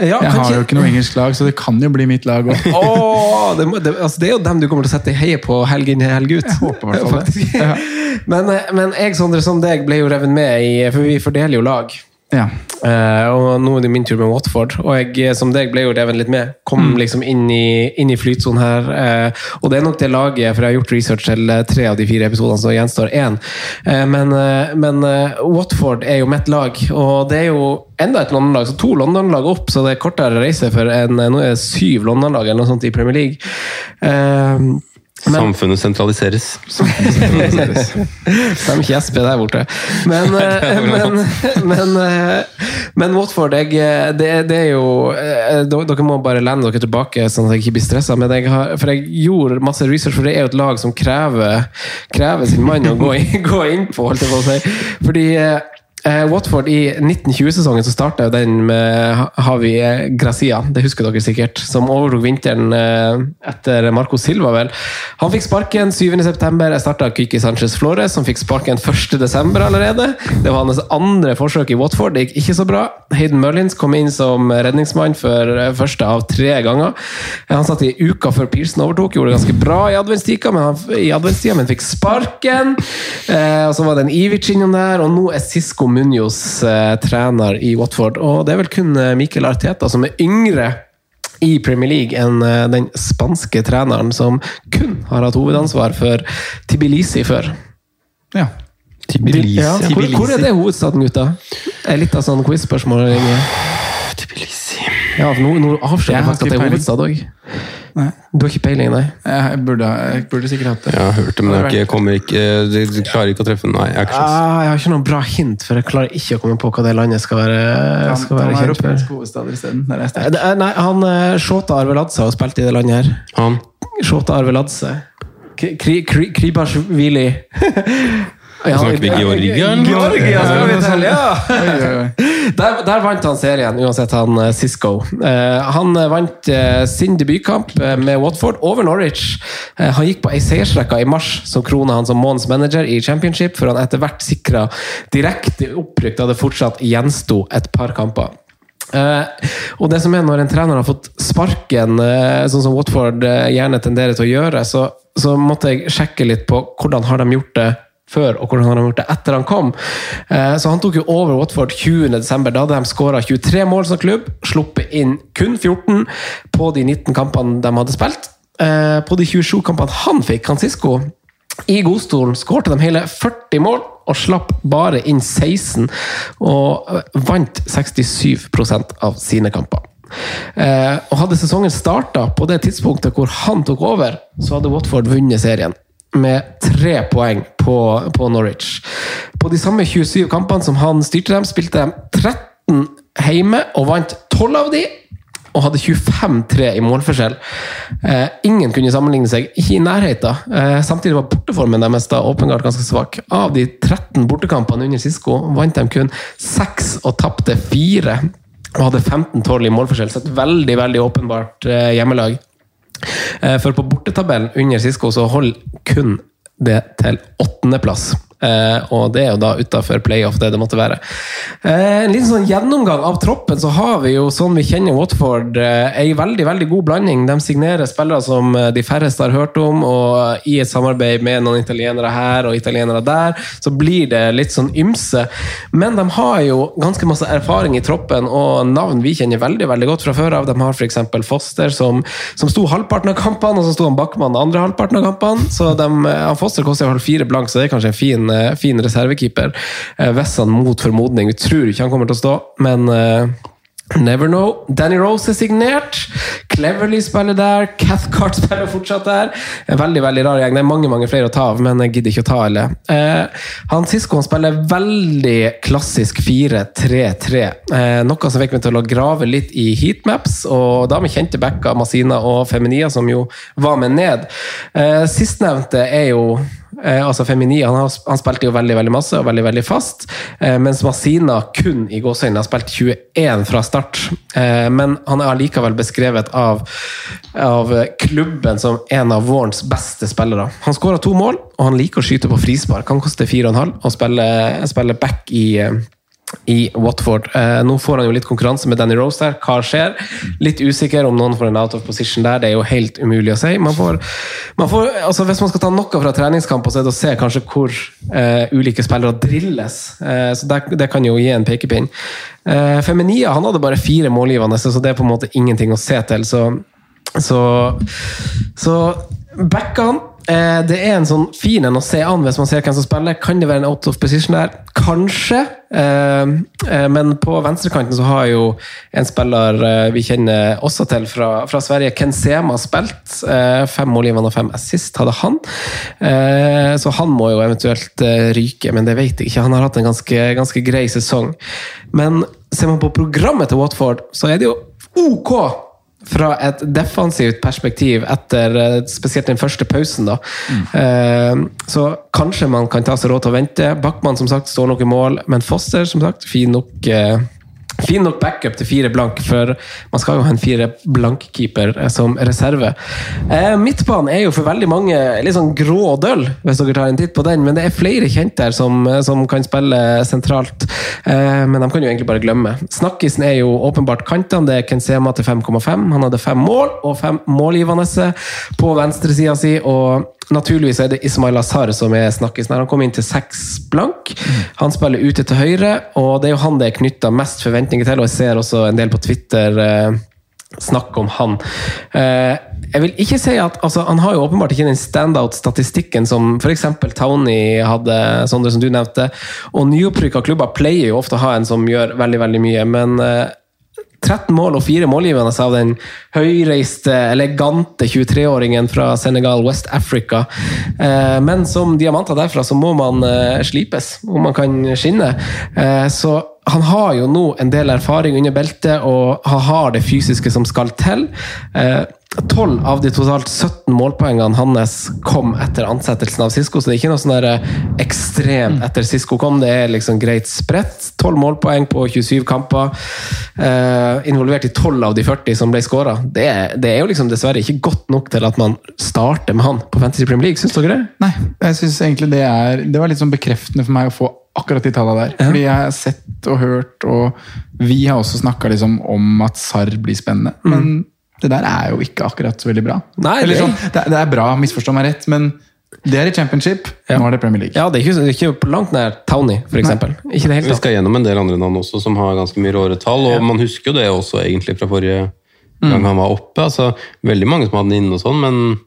S3: ja
S4: Jeg har jo ikke noe engelsk lag, så det kan jo bli mitt lag òg.
S3: oh, det, det, altså det er jo dem du kommer til å sette heie på helg inn, helg ut.
S4: Jeg håper i hvert fall det.
S3: Men, eh, men jeg, Sondre, som deg, ble jo revet med i For vi fordeler jo lag.
S4: Ja.
S3: Eh, og nå er det min tur med Watford, og jeg eh, som deg ble jo revet litt med. Kom liksom inn i, inn i flytsonen her. eh, og det er nok det laget, for jeg har gjort research til tre av de fire episodene, så gjenstår én. Eh, men men Watford er jo mitt lag, og det er jo enda et London-lag. Så to London-lag opp, så det er kortere reise for en Nå er det syv London-lag eller noe sånt i Premier League. Eh, men-
S5: Samfunnet sentraliseres.
S3: Stemmer ikke SP der borte. Men, eh, men, men, eh, men Watford jeg, eh, det, det er jo eh, Dere må bare lene dere tilbake, sånn at jeg ikke blir stressa. Men jeg har, for jeg gjorde masse research, for det er jo et lag som krever, krever sin mann å gå inn, gå inn på, holdt jeg på å si. Fordi eh, Eh, Watford i 1920-sesongen så starta den med Havi Gracia, det husker dere sikkert, som overtok vinteren eh, etter Marco Silva. vel. Han fikk sparken 7.9. Starta Kiki Sanchez Flores, som fikk sparken 1.12. allerede. Det var hans andre forsøk i Watford, det gikk ikke så bra. Hayden Mullins kom inn som redningsmann for eh, første av tre ganger. Eh, Han satt i uka før Pearson overtok, gjorde det ganske bra i adventstida, men, men fikk sparken. Eh, og så var det en Ivic innom der, og nå er Sisko Munoz eh, trener i Watford. Og det er vel kun Mikkel Arteta som er yngre i Premier League enn eh, den spanske treneren som kun har hatt hovedansvar for Tbilisi før.
S4: ja.
S5: Tbilisi.
S3: Ja, hvor, hvor er det hovedstaden, gutta? Er litt av sånn quiz-spørsmål.
S5: Tibilisi.
S3: Ja, for nå, nå avslører
S4: Jeg
S3: faktisk at det er hovedstad òg.
S4: Nei.
S3: Du har ikke peiling, nei?
S4: Jeg burde, jeg burde sikkert hatt det.
S5: Jeg har hørt det, men jeg, ikke, jeg kommer ikke jeg klarer ikke å treffe den. Nei, jeg har ikke sjans.
S3: Ah, jeg har ikke noen bra hint, for jeg klarer ikke å komme på hva det landet skal være, skal være
S4: Han er
S3: kjent for.
S4: isteden.
S3: Eh, Nei, han eh, Shota Arveladze har spilt i det landet her.
S5: Han
S3: Shota Arveladze. Kri- Kri- Kri- Kribashvili. Ja,
S5: Snakker vi Georgia, eller?
S3: Georgia skal vi til, ja! Der, der vant han serien, uansett han eh, Cisco. Eh, han eh, vant sin debutkamp med Watford over Norwich. Han gikk på ei seiersrekke i mars som krona han som månedens manager i Championship, før han etter hvert sikra direkte opprykk da det fortsatt gjensto et par kamper. Uh, og det som er Når en trener har fått sparken, uh, sånn som Watford uh, gjerne tenderer til å gjøre, så, så måtte jeg sjekke litt på hvordan har de gjort det før, og hvordan han har gjort det etter han kom. Eh, så han tok jo over Watford 20.12. Da hadde de skåra 23 mål som klubb, sluppet inn kun 14 på de 19 kampene de hadde spilt. Eh, på de 27 kampene han fikk, Francisco, i godstolen skårte de hele 40 mål og slapp bare inn 16, og vant 67% av sine kamper. Eh, og Hadde sesongen starta på det tidspunktet hvor han tok over, så hadde Watford vunnet serien med tre poeng på, på Norwich. På de samme 27 kampene som han styrte dem, spilte de 13 hjemme og vant 12 av de og hadde 25-3 i målforskjell. Eh, ingen kunne sammenligne seg, ikke i nærheten. Eh, samtidig var borteformen deres da åpenbart ganske svak. Av de 13 bortekampene under Sisko vant de kun 6 og tapte 4. Og hadde 15-12 i målforskjell, så et veldig veldig åpenbart eh, hjemmelag. Eh, for på bortetabellen under Sisko så holder kun det til åttendeplass. Eh, og det er jo da utafor playoff, det det måtte være. Eh, en liten sånn gjennomgang av troppen, så har vi jo, sånn vi kjenner Watford, eh, ei veldig veldig god blanding. De signerer spillere som de færreste har hørt om, og i et samarbeid med noen italienere her og italienere der, så blir det litt sånn ymse. Men de har jo ganske masse erfaring i troppen, og navn vi kjenner veldig veldig godt fra før av. De har f.eks. Foster, som, som sto halvparten av kampene, og så sto han Backman andre halvparten av kampene. Så de, Foster koster i hvert fall fire blank, så det er kanskje en fin, eh, fin reservekeeper. Vessan mot formodning Vi tror ikke han kommer til å stå, men eh, Never know. Danny Rose er signert. Cleverly spiller der. Cathcart spiller fortsatt der. En veldig veldig rar gjeng. Det er mange mange flere å ta av, men jeg gidder ikke å ta alle. Eh, han Sisko han spiller veldig klassisk 4-3-3. Eh, noe som fikk meg til å grave litt i heatmaps, og da vi kjente backer, Masina og Feminia, som jo var med ned. Eh, Sistnevnte er jo Eh, altså Femini han, har, han spilte jo veldig veldig masse og veldig veldig fast, eh, mens Masina kun i gåseøynene har spilt 21 fra start. Eh, men han er allikevel beskrevet av, av klubben som en av vårens beste spillere. Han skåra to mål, og han liker å skyte på frispark. Han koster 4,5 og spiller, spiller back i eh, i Watford. Eh, nå får han jo litt konkurranse med Danny Rose der. Hva skjer? Litt usikker om noen får en out of position der. Det er jo helt umulig å si. Man får, man får, altså hvis man skal ta noe fra treningskamper, så er det å se kanskje hvor eh, ulike spillere drilles. Eh, så det, det kan jo gi en pekepinn. Eh, Feminia han hadde bare fire målgivende, så det er på en måte ingenting å se til. Så, så, så Eh, det er en sånn fin en å se an hvis man ser hvem som spiller. Kan det være en out of position der? Kanskje. Eh, eh, men på venstrekanten så har jo en spiller vi kjenner også til fra, fra Sverige, Ken Sema, spilt. Fem målgivende og fem assist hadde han. Så han må jo eventuelt ryke, men det vet jeg ikke. Han har hatt en ganske, ganske grei sesong. Men ser man på programmet til Watford, så er det jo ok fra et defensivt perspektiv etter eh, spesielt den første pausen. da. Mm. Så kanskje man kan ta seg råd til å vente. Backman som sagt står nok i mål, men Foster som sagt, fin nok eh, Fin nok backup til fire blank, for man skal jo ha en fire blank-keeper som reserve. Eh, midtbanen er jo for veldig mange litt sånn grå og døll, hvis dere tar en titt på den. Men det er flere kjente her som, som kan spille sentralt. Eh, men de kan jo egentlig bare glemme. Snakkisen er jo åpenbart kantene. Det er Kensema til 5,5. Han hadde fem mål, og fem målgivende på venstresida si. og Naturligvis er det Ismail Azar som er snakkisen. Han kom inn til seks blank. Han spiller ute til høyre, og det er jo han det er knytta mest forventninger til. Og jeg ser også en del på Twitter eh, snakk om han. Eh, jeg vil ikke si at altså, Han har jo åpenbart ikke den standout-statistikken som f.eks. Tony hadde, Sondre, som du nevnte. Og nyopprykka klubber pleier jo ofte å ha en som gjør veldig, veldig mye, men eh, 13 mål og fire målgivende av den høyreiste, elegante 23-åringen fra Senegal, West Africa. Eh, men som diamanter derfra så må man eh, slipes, om man kan skinne. Eh, så han har jo nå en del erfaring under beltet, og han har det fysiske som skal til. 12 av de totalt 17 målpoengene hans kom etter ansettelsen av Sisko, så det er ikke noe sånn ekstremt etter Sisko kom. Det er liksom greit spredt. 12 målpoeng på 27 kamper. Eh, involvert i 12 av de 40 som ble skåra. Det, det, er jo liksom dessverre ikke godt nok til at man starter med han på Fantasy Premier League. Syns dere det?
S4: Nei, jeg synes egentlig det er Det var litt sånn bekreftende for meg å få akkurat de tallene der. Ja. Fordi jeg har sett og hørt, og vi har også snakka liksom om at SAR blir spennende.
S3: Mm.
S4: Men det der er jo ikke akkurat så veldig bra.
S3: Nei,
S4: Eller
S3: det-
S4: sånn, det, det er bra, misforstå meg rett, men det er i championship. Nå er det Premier League.
S3: Ja, det er ikke, det er ikke på langt nær Townie, hele
S5: Vi skal gjennom en del andre navn også som har ganske mye råere tall, og man husker jo det også egentlig fra forrige gang
S3: Mm.
S5: han var oppe. altså Veldig mange som hadde den inne og sånn, men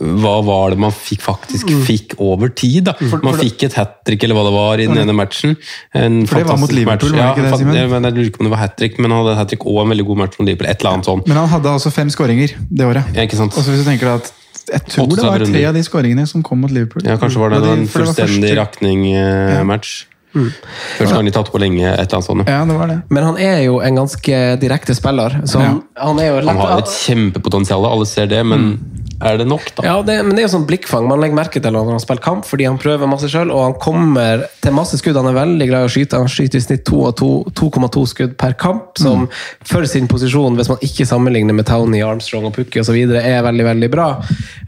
S5: hva var det man fikk faktisk
S3: Mm.
S5: fikk over tid? da? man fikk et hat trick eller hva det var i den ene matchen. En
S4: For det var mot
S5: fantastisk
S4: Liverpool,
S5: match.
S4: var det ikke det, Simen?
S5: men jeg lurer ikke om det var hat trick, men han hadde hat trick og en veldig god match mot Liverpool. Et eller annet sånn.
S4: Men han hadde altså fem skåringer det året.
S5: Ja, ikke sant?
S4: Og så hvis du tenker at Jeg tror det var tre av de skåringene som kom mot Liverpool.
S5: Ja, Kanskje var det en
S4: for
S5: fullstendig rakning-match. Første gang de tatt på lenge, et eller annet sånt.
S4: Ja, det var det.
S3: Men han er jo en ganske direkte spiller. Så han, han er jo lett
S5: Han har et kjempepotensial, alle ser det, men er det nok, da.
S3: Ja, det, men det er jo sånn blikkfang. Man legger merke til når han spiller kamp, fordi han prøver masse sjøl, og han kommer til masse skudd. Han er veldig glad i å skyte. Han skyter i snitt 2,2 skudd per kamp, som for sin posisjon, hvis man ikke sammenligner med Townie, Armstrong og Pukki osv., er veldig, veldig bra.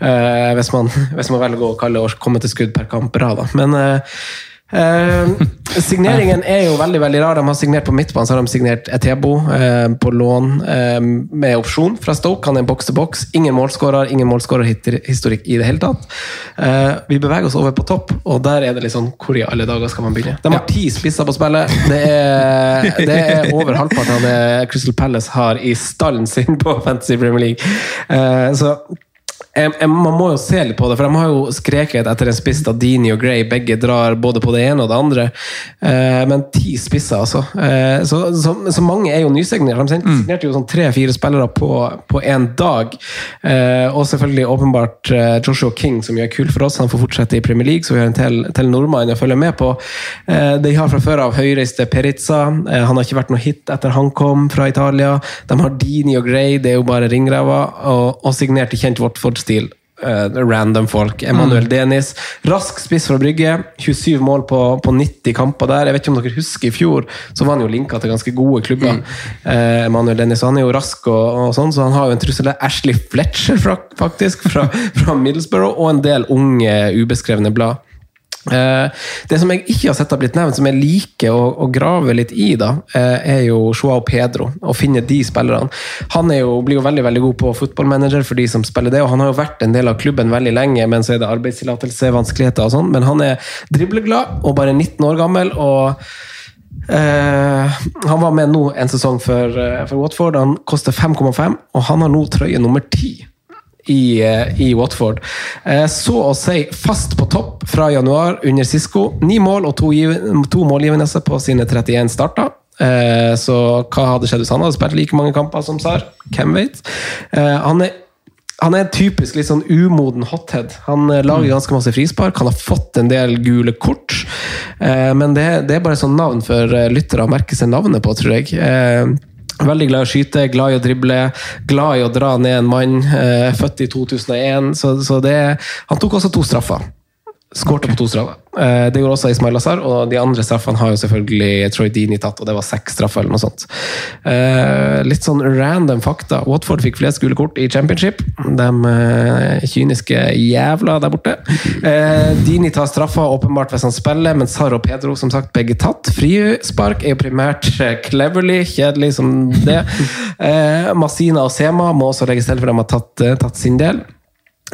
S3: Uh, hvis, man, hvis man velger å kalle å komme til skudd per kamp bra, da. Men eh, Eh, signeringen er jo veldig veldig rar. De har signert på midtbanen så har de signert Etebo eh, på lån eh, med opsjon fra Stoke. Han er en boks til boks. Ingen målskårer, ingen målskårerhistorikk i det hele tatt. Eh, vi beveger oss over på topp, og der er det litt sånn Hvor i alle dager skal man begynne? De har ti spisser på spillet. Det er, det er over halvparten av det Crystal Palace har i stallen sin på Fantasy Premier League. Eh, så jeg, jeg, man må jo se litt på det, for de har jo skreket etter en spiss da Dini og Gray begge drar både på det ene og det andre. Eh, men ti spisser, altså. Eh, så, så, så, mange er jo nysignert. De signerte jo sånn tre-fire spillere på én dag. Eh, og selvfølgelig åpenbart eh, Joshua King, som gjør kult kul for oss. Han får fortsette i Premier League, så vi har en til, til nordmann å følge med på. Eh, de har fra før av høyreiste Perizza. Eh, han har ikke vært noe hit etter han kom fra Italia. De har Dini og Gray, det er jo bare ringrever. Og, og signerte kjent Watford stil. Uh, random folk. Emanuel mm. Denis. Rask spiss fra Brygge. 27 mål på, på, 90 kamper der. Jeg vet ikke om dere husker I fjor så var han jo linka til ganske gode klubber. Mm. Uh, Emanuel Dennis, Han er jo rask, og, og, sånn, så han har jo en trussel. Ashley Fletcher, fra, faktisk, fra, fra Middlesbrough, og en del unge, ubeskrevne blad. Eh, det som jeg ikke har sett har blitt nevnt, som jeg liker å, å grave litt i, da, eh, er jo Joao Pedro. Å finne de spillerne. Han jo, blir jo veldig veldig god på fotballmanager for de som spiller det, og han har jo vært en del av klubben veldig lenge, men så er det arbeidstillatelse, og sånn. Men han er dribleglad og bare 19 år gammel. og Uh, han var med nå en sesong for, uh, for Watford. Han koster 5,5, og han har nå trøye nummer 10 i, eh, i, Watford. Eh, så å si fast på topp fra januar under Sisko. Ni mål og to, to målgivende på sine 31 starter. Eh, så hva hadde skjedd hvis han hadde spilt like mange kamper som Sar? Hvem vet? Han er han er typisk litt sånn umoden hothead. Han lager ganske masse frispark. Han har fått en del gule kort. Men det, det er bare sånn navn for lyttere å merke seg navnet på, tror jeg. Veldig glad i å skyte, glad i å drible, glad i å dra ned en mann. Eh, født i 2001. Så, så det, han tok også to straffer. Skårte på to straffer. Eh, det gjorde også Ismail Lazar, og de andre straffene har jo selvfølgelig Troy Dini tatt, og det var seks straffer eller noe sånt. Eh, litt sånn random fakta. Watford fikk flest gule kort i championship. De eh, kyniske jævla der borte. Dini tar straffa åpenbart hvis han spiller, men Sar og Pedro som sagt begge tatt. Frispark er jo primært cleverly, kjedelig som det. Masina og Sema må også legges til, for de har tatt, tatt sin del.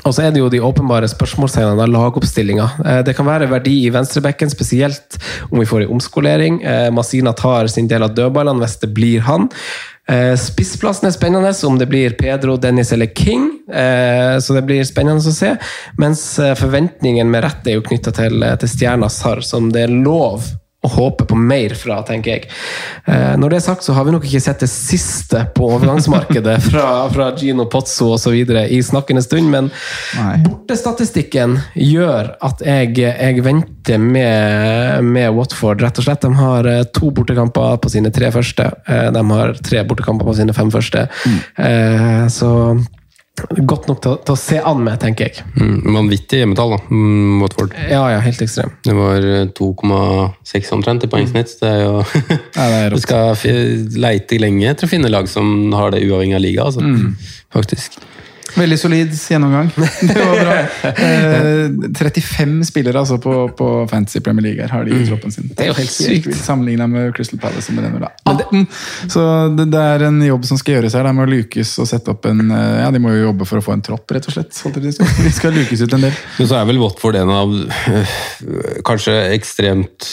S3: Og så er det jo de åpenbare spørsmålstegnene av lagoppstillinga. Eh, det kan være verdi i venstrebekken, spesielt om vi får en omskolering. Eh, Masina tar sin del av dødballene hvis det blir han. Eh, spissplassen er spennende, om det blir Pedro, Dennis eller King. Så det blir spennende å se. Mens forventningen med rett er jo knytta til, til stjerna Sarr, som det er lov å håpe på mer fra, tenker jeg. Eh, når det er sagt, så har vi nok ikke sett det siste på overgangsmarkedet fra, fra Gino Pozzo osv. i snakkende stund, men Nei. bortestatistikken gjør at jeg, jeg venter med, med, Watford, rett og slett. De har eh, to bortekamper på sine tre første. Eh, de har tre bortekamper på sine fem første. Mm. Så godt nok til, til, å se an med, tenker jeg.
S5: Mm, vanvittig hjemmetall, da. Mm, Watford.
S3: Ja, ja, helt ekstrem.
S5: Det var 2,6 omtrent i poengsnitt. Det er jo ja, det er Du skal leite lenge etter å finne lag som har det uavhengig av liga, altså. Mm. Faktisk.
S4: Veldig solid gjennomgang. Det var bra. Eh, 35 spillere altså på, på, Fantasy Premier League her har de i mm. troppen sin.
S3: Det er jo helt sykt.
S4: Sammenligna med Crystal Palace. Med den, 18! Så det, det, er en jobb som skal gjøres her. De må lukes og sette opp en eh, Ja, de må jo jobbe for å få en tropp, rett og slett. De skal lukes ut en del.
S5: Så er vel Watford en av øh, kanskje ekstremt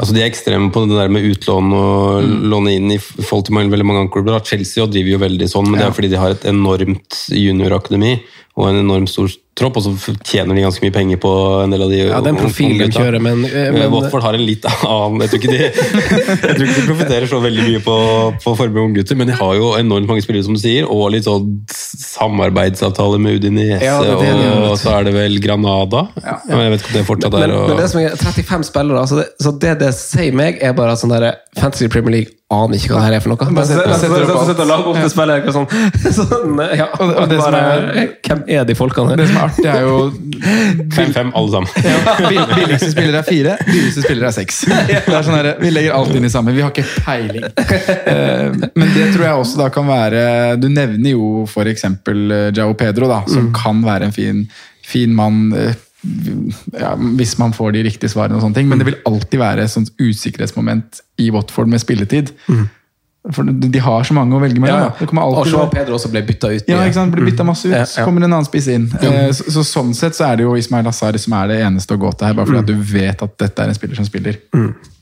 S5: Altså De er ekstreme på det der med utlån og mm. låne inn i forhold til veldig mange andre klubber. Chelsea driver jo veldig sånn, men ja. det er fordi de har et enormt juniorakademi og en enormt stor tropp, og så tjener de ganske mye penger på en del av de
S3: Ja, den profilen de kjører, men,
S5: eh, men Watford har en litt annen Jeg tror ikke de, jeg tror ikke de profitterer så veldig mye på, på formen unggutter, men de har jo enormt mange spillere, som du sier, og litt sånn samarbeidsavtale med Udinese, ja, og, og så er det vel Granada. Ja, ja. Jeg vet ikke om det fortsatt
S3: er
S5: og...
S3: men, det som er 35 spillere, altså det, så det det sier meg, er bare at sånn der, Fantasy Premier League aner ikke hva det her er for noe.
S4: Bare setter- og alt.
S3: sitter og lager opp til spillet. ikke Sånn, sånn, ja,
S4: Og det- og
S3: bare,
S4: er-
S3: Hvem er de folkene
S4: Det som er artig, er jo
S5: 5-5 alle sammen.
S4: Ja, Billigste spillere er fire, dyreste spillere er seks. Det er sånn her, vi legger alt inn i samme. Vi har ikke peiling. Eh, Men det tror jeg også da kan være Du nevner jo f.eks. Jao Pedro, da, som kan være en fin, fin mann. Ja, hvis man får de riktige svarene, og sånne ting, men det vil alltid være et sånt usikkerhetsmoment i Watford med spilletid. For de har så mange å velge mellom.
S3: Ja,
S4: ja. Det kommer
S3: Og
S4: alltid
S3: Joao Pedro også ble bytta ut.
S4: ja, ikke sant? Ble bytta masse ut,
S3: Ja,
S4: så kommer en annen spiss inn. Eh, Så, så Sånn sett så er det jo Ismail Asari som er det eneste å gå til her, bare fordi at du vet at dette er en spiller som spiller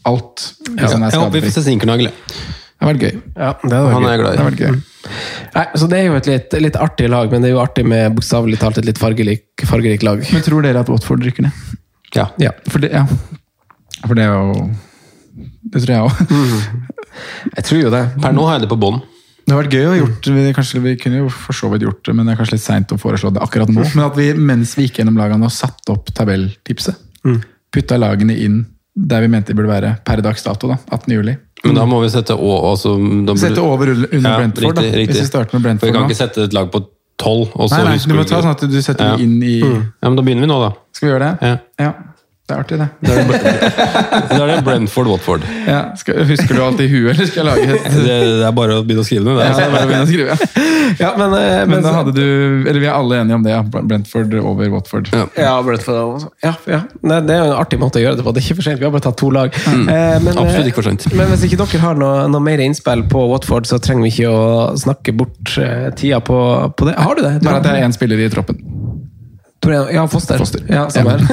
S4: alt. Hvis han er
S5: Jeg håper vi får se Sinkernagel.
S4: Det har vært gøy.
S3: Ja, det hadde vært
S5: Han er
S3: gøy.
S5: glad
S4: Det
S5: i.
S4: vært gøy.
S3: Nei, så Det er jo et litt, litt artig lag, men det er jo artig med bokstavelig talt et litt fargerikt fargerik lag.
S4: Men tror dere at Watford rykker ned?
S5: Ja.
S3: Ja.
S4: For det, ja. For det er jo Det tror jeg òg.
S3: Jeg tror jo det.
S5: Per nå har jeg det på bånn.
S4: Det har vært gøy å gjort vi, kanskje, vi kunne jo for så vidt gjort det, men det er kanskje litt seint å foreslå det akkurat nå. Men at vi mens vi gikk gjennom lagene og satte opp tabelltipset, putta lagene inn der vi mente de burde være per dags dato, da, 18. juli.
S5: Men da må vi sette, å, altså, da burde-
S4: Sette over under
S5: Ja,
S4: Brentford,
S5: riktig,
S4: da.
S5: riktig.
S4: Hvis vi starter med Brentford.
S5: For vi kan
S4: nå.
S5: ikke sette et lag på tolv,
S4: Nei, nei, du må ta sånn at du setter
S5: Ja.
S4: det inn i
S5: Ja, men da begynner vi nå, da.
S4: Skal vi gjøre det?
S5: Ja.
S4: Ja. Det er artig, det.
S5: Da er det, er det Brentford-Watford.
S4: Ja. Skal, husker du alt i huet, eller skal jeg lage et
S5: Det, det er bare å begynne å skrive ned.
S4: ja,
S5: Det.
S4: det bare å å skrive.
S3: Ja, men, men,
S4: Men da hadde du Eller vi er alle enige om det, ja. Brentford over Watford.
S5: Ja.
S3: Ja, Brentford ja, ja. Nei, det er jo en artig måte å gjøre det på. Det er ikke for sent. Vi har bare tatt to lag. Mm. men,
S5: Mm. Absolutt
S3: eh,
S5: ikke for sent.
S3: Men hvis ikke dere har noe, noe mer innspill på Watford, så trenger vi ikke å snakke bort eh, tida på, på det. Har du det? Du
S4: Bare at det er én spiller i troppen.
S3: Ja, Foster.
S4: Foster.
S3: Ja, samme her.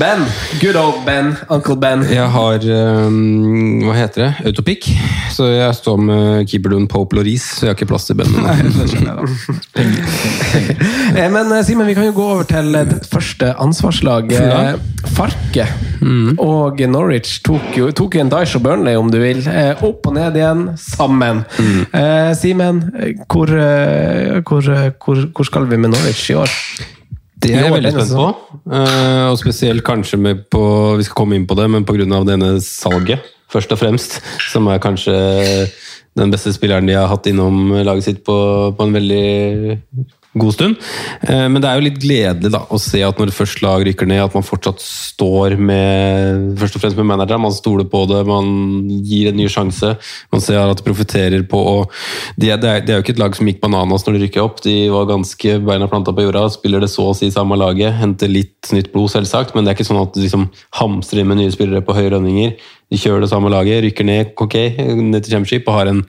S3: ben. Good old Ben. Uncle Ben.
S5: Jeg har um, Hva heter det? Autopic. Så jeg står med keeperduen Pope Loris, så jeg har ikke plass til Ben.
S3: Eh, Men eh, Simen, vi kan jo gå over til eh, det første ansvarslag. Ja. Farke og Norwich tok jo tok en Dyesh og Burnley, om du vil. Opp og ned igjen, sammen. Eh, Simen, hvor, hvor, hvor, hvor skal vi med Norwich i år?
S5: Det er jeg veldig spent på. Eh, og spesielt kanskje med på Vi skal komme inn på det, men pga. denne salget, først og fremst. Som er kanskje den beste spilleren de har hatt innom laget sitt på, på en veldig god stund. Eh, men det er jo litt gledelig da, å se at når først lag rykker ned, at man fortsatt står med først og fremst med manageren. Man stoler på det, man gir en ny sjanse. Man ser at de profitterer på å de det, det er jo ikke et lag som gikk bananas når de rykker opp. De var ganske beina planta på jorda, spiller det så å si samme laget. Henter litt nytt blod, selvsagt, men det er ikke sånn at de liksom hamstrer inn med nye spillere på høye lønninger. De kjører det samme laget, rykker ned, ok, ned til Championship og har en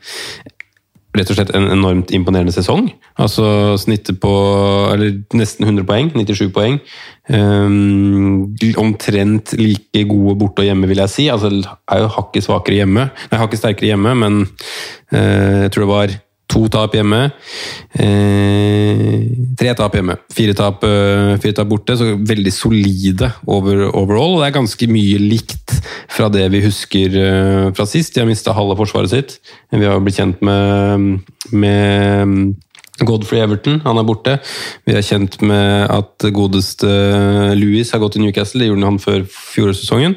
S5: rett og slett en enormt imponerende sesong. Altså snittet på eller nesten 100 poeng, 97 poeng. Um, omtrent like gode borte og hjemme, vil jeg si. Altså er jo hakket svakere hjemme. Nei, hakket sterkere hjemme, men uh, jeg tror det var to tap hjemme. Eh, tre tap hjemme. Fire tap, eh, fire tap borte, så veldig solide over, overall. Og det er ganske mye likt fra det vi husker eh, fra sist. De har mista halve forsvaret sitt. Vi har blitt kjent med, med Godfrey Everton, han er borte. Vi er kjent med at godeste Louis har gått til Newcastle, det gjorde han før fjorårssesongen.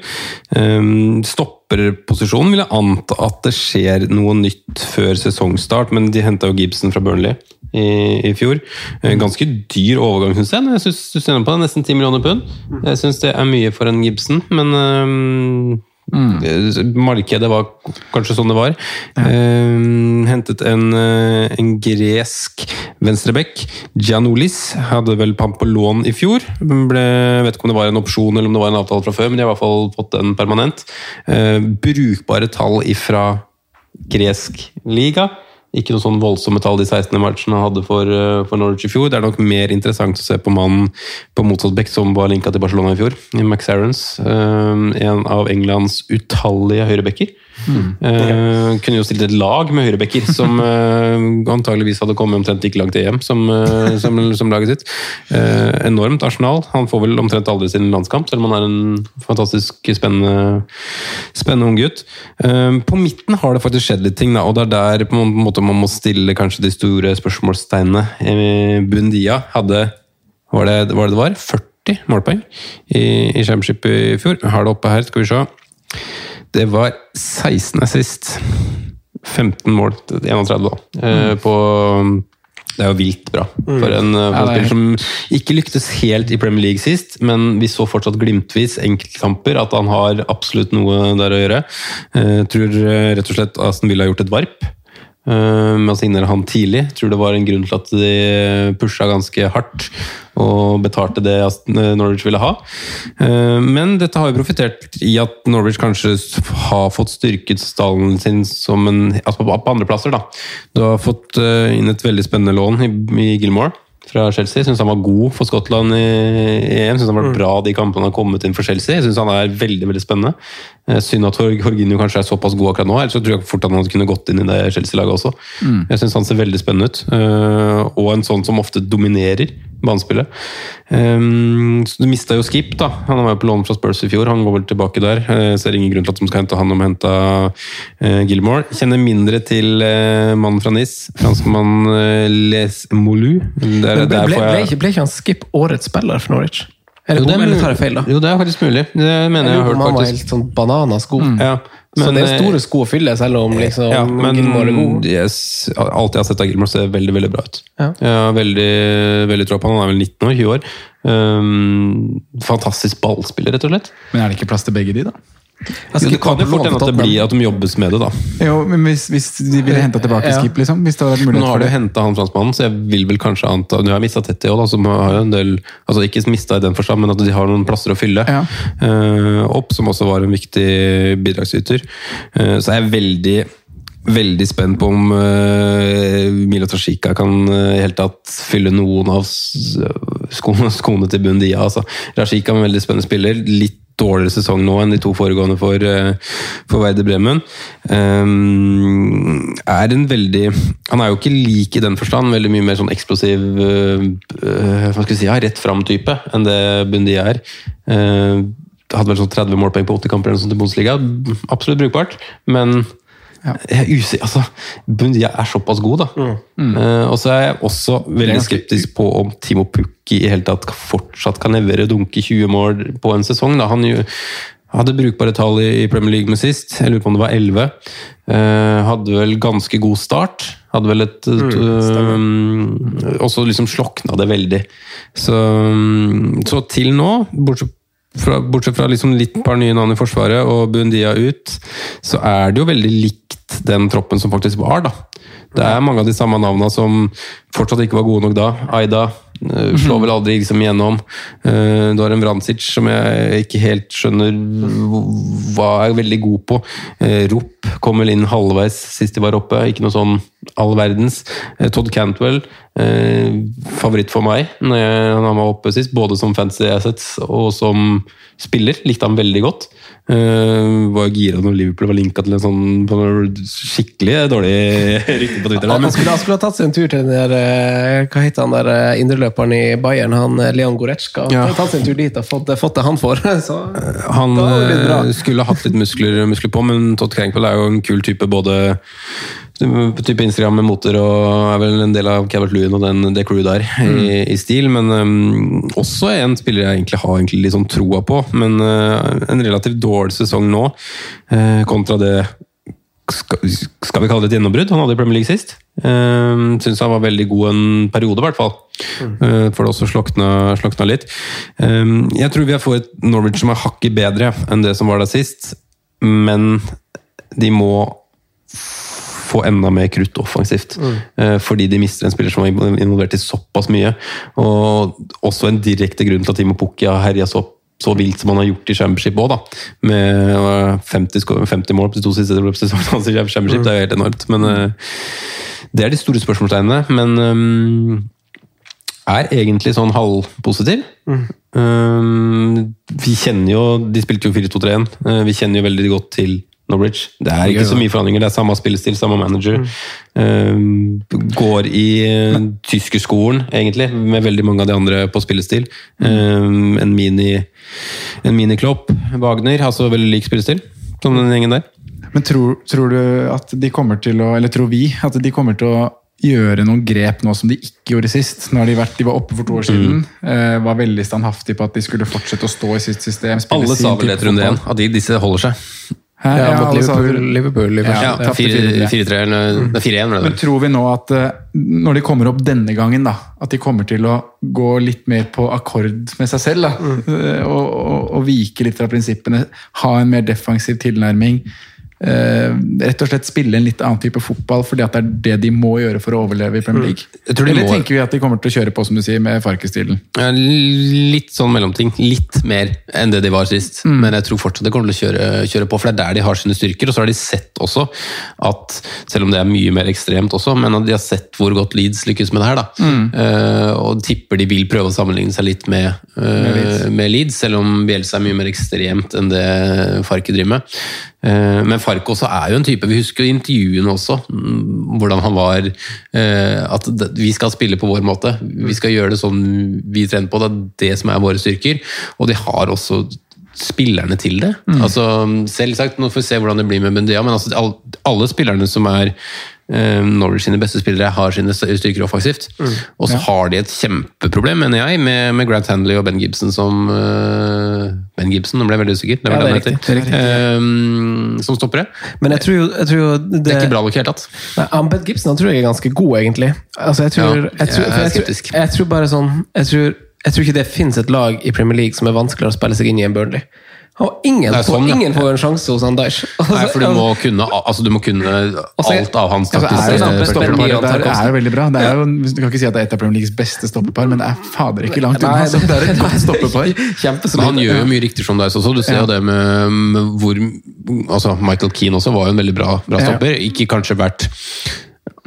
S5: Um, stopperposisjonen vil jeg anta at det skjer noe nytt før sesongstart, men de henta jo Gibson fra Burnley i, i fjor. Eh, Ganske dyr overgang, syns jeg. Jeg ser på det, Nesten 10 millioner pund. Jeg syns det er mye for en Gibson, men Eh, Markedet var kanskje sånn det var. Eh, hentet en, eh, en gresk venstreback. Gianoulis hadde vel pant på lån i fjor. Ble, vet ikke om det var en opsjon eller om det var en avtale fra før, men de har i hvert fall fått den permanent. Eh, brukbare tall ifra gresk liga. Ikke noe sånn voldsomme tall de 16 matchene hadde for, eh, for Norwich i fjor. Det er nok mer interessant å se på mannen på motsatt bekk som var linka til Barcelona i fjor. Max Aarons. eh, en av Englands utallige høyrebacker. Uh, kunne jo stilt et lag med høyrebacker som uh, antageligvis hadde kommet omtrent like langt i EM som, uh, som, som laget sitt. Enormt Arsenal. Han får vel omtrent aldri sin landskamp, selv om han er en fantastisk spennende, spennende ung gutt. På midten har det faktisk skjedd litt ting, da, og det er der på en måte man må stille kanskje de store spørsmålssteinene. Eh, Bundia hadde var det, var det det var? 40 målpoeng i, i Championship i fjor. Har det oppe her, skal vi se. Det var 16 assist. 15 mål 31, da. Eh, På Det er jo vilt bra. For en eh,
S4: Ja, er
S5: fotballspiller som ikke lyktes helt i Premier League sist, men vi så fortsatt glimtvis enkeltkamper at han har absolutt noe der å gjøre. Jeg tror eh, rett og slett Aston Villa har gjort et varp med å signere han tidlig. Jeg tror det var en grunn til at de pusha ganske hardt og betalte det eh, Norwich ville ha. Eh, Men dette har jo profitert i at Norwich kanskje har fått styrket stallen sin som en, altså på andreplasser. andre plasser. da. Du har fått eh, inn et veldig spennende lån i, Gilmore fra Chelsea. Syns han var god for Skottland i EM. Syns han var bra de kampene han har kommet inn for Chelsea. Jeg synes han er veldig veldig spennende. Eh, Synd at Jorg- Jorginho kanskje er såpass god akkurat nå, ellers så tror jeg fort at han kunne gått inn i det Chelsea-laget også. Jeg syns han ser veldig spennende ut, eh, og en sånn som ofte dominerer banespillet. Så du mista jo Skip, da. Han var jo på lån fra Spurs i fjor. Han går vel tilbake der. Jeg ser ingen grunn til at de skal hente han om uh, Gilmore. Kjenner mindre til mannen fra NIS, franskmann Les Moulu. Der,
S3: ble, ble, ble,
S5: jeg-
S3: ikke, ble ikke han Skip årets spiller for Norwich? Eller,
S5: Jo, det er
S3: eller
S5: mulig.
S3: tar jeg feil, da?
S5: Jo, det er faktisk mulig. Det mener jeg,
S3: Jeg
S5: har hørt,
S3: var
S5: faktisk.
S3: helt sånn bananasko. Mm.
S5: Ja,
S3: så det er
S5: eh,
S3: store sko å fylle, selv om liksom,
S5: ja, men
S3: Gilmore er god.
S5: yes, alt jeg har sett av Gilmore, ser veldig veldig bra ut.
S3: Ja.
S5: Jeg har veldig, veldig tro på han. Han er vel 19 år, 20 år. Um, fantastisk ballspiller, rett og slett.
S4: Men er det ikke plass til begge de, da?
S5: Jo, det kan jo fort hende at det blir at de jobbes med det, da.
S4: Jo, men hvis, hvis de ville henta tilbake
S3: Ja.
S4: Skip, liksom? Hvis det hadde vært
S5: Men nå har du
S4: det?
S5: henta han franskmannen, så jeg vil vel kanskje anta Nå har jeg mista Tetty òg, som har jo en del Altså ikke mista i den forstand, men at de har noen plasser å fylle
S4: Ja.
S5: uh, opp, som også var en viktig bidragsyter. Uh, så jeg er veldig Veldig spent på om uh, Milo Tashika kan uh, i hele tatt fylle noen av skoene, skoene til Bundia. Altså. Rashika er en veldig spennende spiller. Litt dårligere sesong nå enn de to foregående for, eh, for Werder Bremen. Um, er en veldig Han er jo ikke lik i den forstand, veldig mye mer sånn eksplosiv uh, hva skal vi si, ja, rett fram-type enn det Bundia er. Uh, hadde vel sånn 30 målpoeng på 80 kamper eller noe sånt i Bundesliga. Absolutt brukbart, men jeg er usikker altså, Bundia er såpass god, da. Eh, og så er jeg også veldig skeptisk på om Timo Pukki i hele tatt fortsatt kan levere dunke 20 mål på en sesong. Da. Han jo, hadde brukbare tall i i Premier League med sist. Jeg lurer på om det var 11. Uh, hadde vel ganske god start. Hadde vel et eh, Og så liksom slokna det veldig. Så, mm, så til nå, bortsett fra, bortsett fra liksom litt par nye navn i Forsvaret og Bundia ut, så er det jo veldig likt den troppen som faktisk var, da. Det er mange av de samme navnene som fortsatt ikke var gode nok da. Aida eh, slår vel aldri liksom igjennom. Eh, Du har en Vrancic som jeg ikke helt skjønner hva er veldig god på. Eh, Rop kom vel inn halvveis sist de var oppe, ikke noe sånn all verdens. Todd Cantwell, favoritt for meg når han var oppe sist, både som fancy assets og som spiller. Likte han veldig godt. Uh, var gira når Liverpool var linka til en sånn skikkelig dårlig rykte på Twitter. Ja,
S3: Han skulle, han skulle ha tatt seg en tur til den der eh, Hva heter han der eh, indreløperen i Bayern? Han Leon Goretzka.
S5: Ja.
S3: Han har tatt seg en tur dit og fått, fått det han får. Så.
S5: Han skulle skulle hatt litt muskler, muskler på, men Todd Krenkvold er jo en kul type. Både type Instagram med moter og er vel en del av Cabert Lewin og den, det crewet der i, i stil. Men um, også en spiller jeg egentlig har egentlig litt sånn troa på. Men uh, en relativt dårlig sesong nå, uh, kontra det skal, skal vi kalle det et gjennombrudd han hadde i Premier League sist. Uh, Syns han var veldig god en periode, i hvert fall. Uh, for det også slokna, slokna litt. Um, jeg tror vi får et Norwich som er hakket bedre enn det som var der sist, men de må få enda mer krutt offensivt. Eh, Fordi de mister en spiller som var involvert i såpass mye. Og også en direkte grunn til at Timo Pukki har herja så, så vilt som han har gjort i Championship òg, da. Med eh, 50, 50 mål på de to siste sesongene hans i Championship. Det er jo helt enormt. Men eh, det er de store spørsmålstegnene. Men um, er egentlig sånn halvpositiv. Um, vi kjenner jo De spilte jo 4-2-3-1. Uh, vi kjenner jo veldig godt til Norwich. Det er ikke så mye forandringer. Det er samme spillestil, samme manager. Um, går i uh, tyskerskolen, egentlig, med veldig mange av de andre på spillestil. Uh, en mini En miniklopp. Wagner, altså veldig lik spillestil som den gjengen der.
S4: Men tror, tror du at de kommer til å Eller tror vi at de kommer til å gjøre noen grep nå som de ikke gjorde sist? Nå har de, vært, de var oppe for to år siden. eh, var veldig standhaftige på at de skulle fortsette å stå i sitt system.
S5: Alle sa vel det Trond, at de, disse holder seg.
S4: Hæ?
S3: Ja, mot. Liverpool, Liverpool i første.
S5: Ja, 4-3
S4: 4-3.
S5: eller 4-1.
S4: Men tror vi nå at eh, når de kommer opp denne gangen, da, at de kommer til å gå litt mer på akkord med seg selv? da, mm. og, og, og vike litt fra prinsippene, ha en mer defensiv tilnærming. Eh, rett og slett spille en litt annen type fotball fordi at det er det de må gjøre for å overleve i Premier League.
S5: Jeg
S4: Eller
S5: må-
S4: tenker vi at de kommer til å kjøre på som du sier, med Farke-stilen?
S5: Ja, litt sånn mellomting. Litt mer enn det de var sist. Men jeg tror fortsatt de kommer til å kjøre, kjøre på, for det er der de har sine styrker. Og så har de sett også at, selv om det er mye mer ekstremt også, men at de har sett hvor godt Leeds lykkes med det her. da. Eh, og tipper de vil prøve å sammenligne seg litt med, uh, med, Leeds. selv om Bielsa er mye mer ekstremt enn det Farke driver med. Eh, men Fark også er jo en type, vi husker intervjuene også, mm, hvordan han var eh, At vi skal spille på vår måte. Vi skal gjøre det sånn vi trener på. Det er det som er våre styrker. Og de har også spillerne til det. Altså, Selvsagt, nå får vi se hvordan det blir med Bundia, men altså, alle spillerne som er Norwich sine beste spillere, har sine styrker offensivt. Og så har de et kjempeproblem, mener jeg, med, med Grant Handley og Ben Gibson som uh, Ben Gibson, nå ble jeg veldig usikker. Det
S3: Ja,
S5: var
S3: er
S5: det han
S3: er
S5: heter. Eh, som stoppere.
S3: Men jeg tror jo, jeg tror jo det,
S5: Det er ikke bra nok i det hele tatt.
S3: Nei, Ben Gibson han tror jeg er ganske god, egentlig. Altså, jeg, tror,
S5: Ja,
S3: jeg, tror,
S5: jeg
S3: jeg, tror, jeg tror bare sånn jeg tror, jeg tror ikke det finnes et lag i Premier League som er vanskeligere å spille seg inn i enn Burnley. Og ingen,
S5: Nei,
S3: får,
S5: ingen ja.
S3: får en sjanse hos han Altså,
S5: Nei, for du må kunne, altså, du må kunne
S3: Altså,
S5: alt av hans
S4: Altså, er det
S5: taktiske
S4: det
S3: stopper-
S4: stopperparet
S3: Ben
S4: der
S3: Tarkovsky.
S4: er jo veldig bra. Det er jo, du kan ikke si at det er et av Premier Leagues beste stoppepar, men det er fader ikke langt unna. Altså. Det er et godt
S3: stoppepar.
S5: Men han gjør jo mye riktig som deg også. Du ser
S4: Ja.
S5: det med, med hvor altså Michael Keane også var jo en veldig bra, bra stopper. Ikke kanskje vært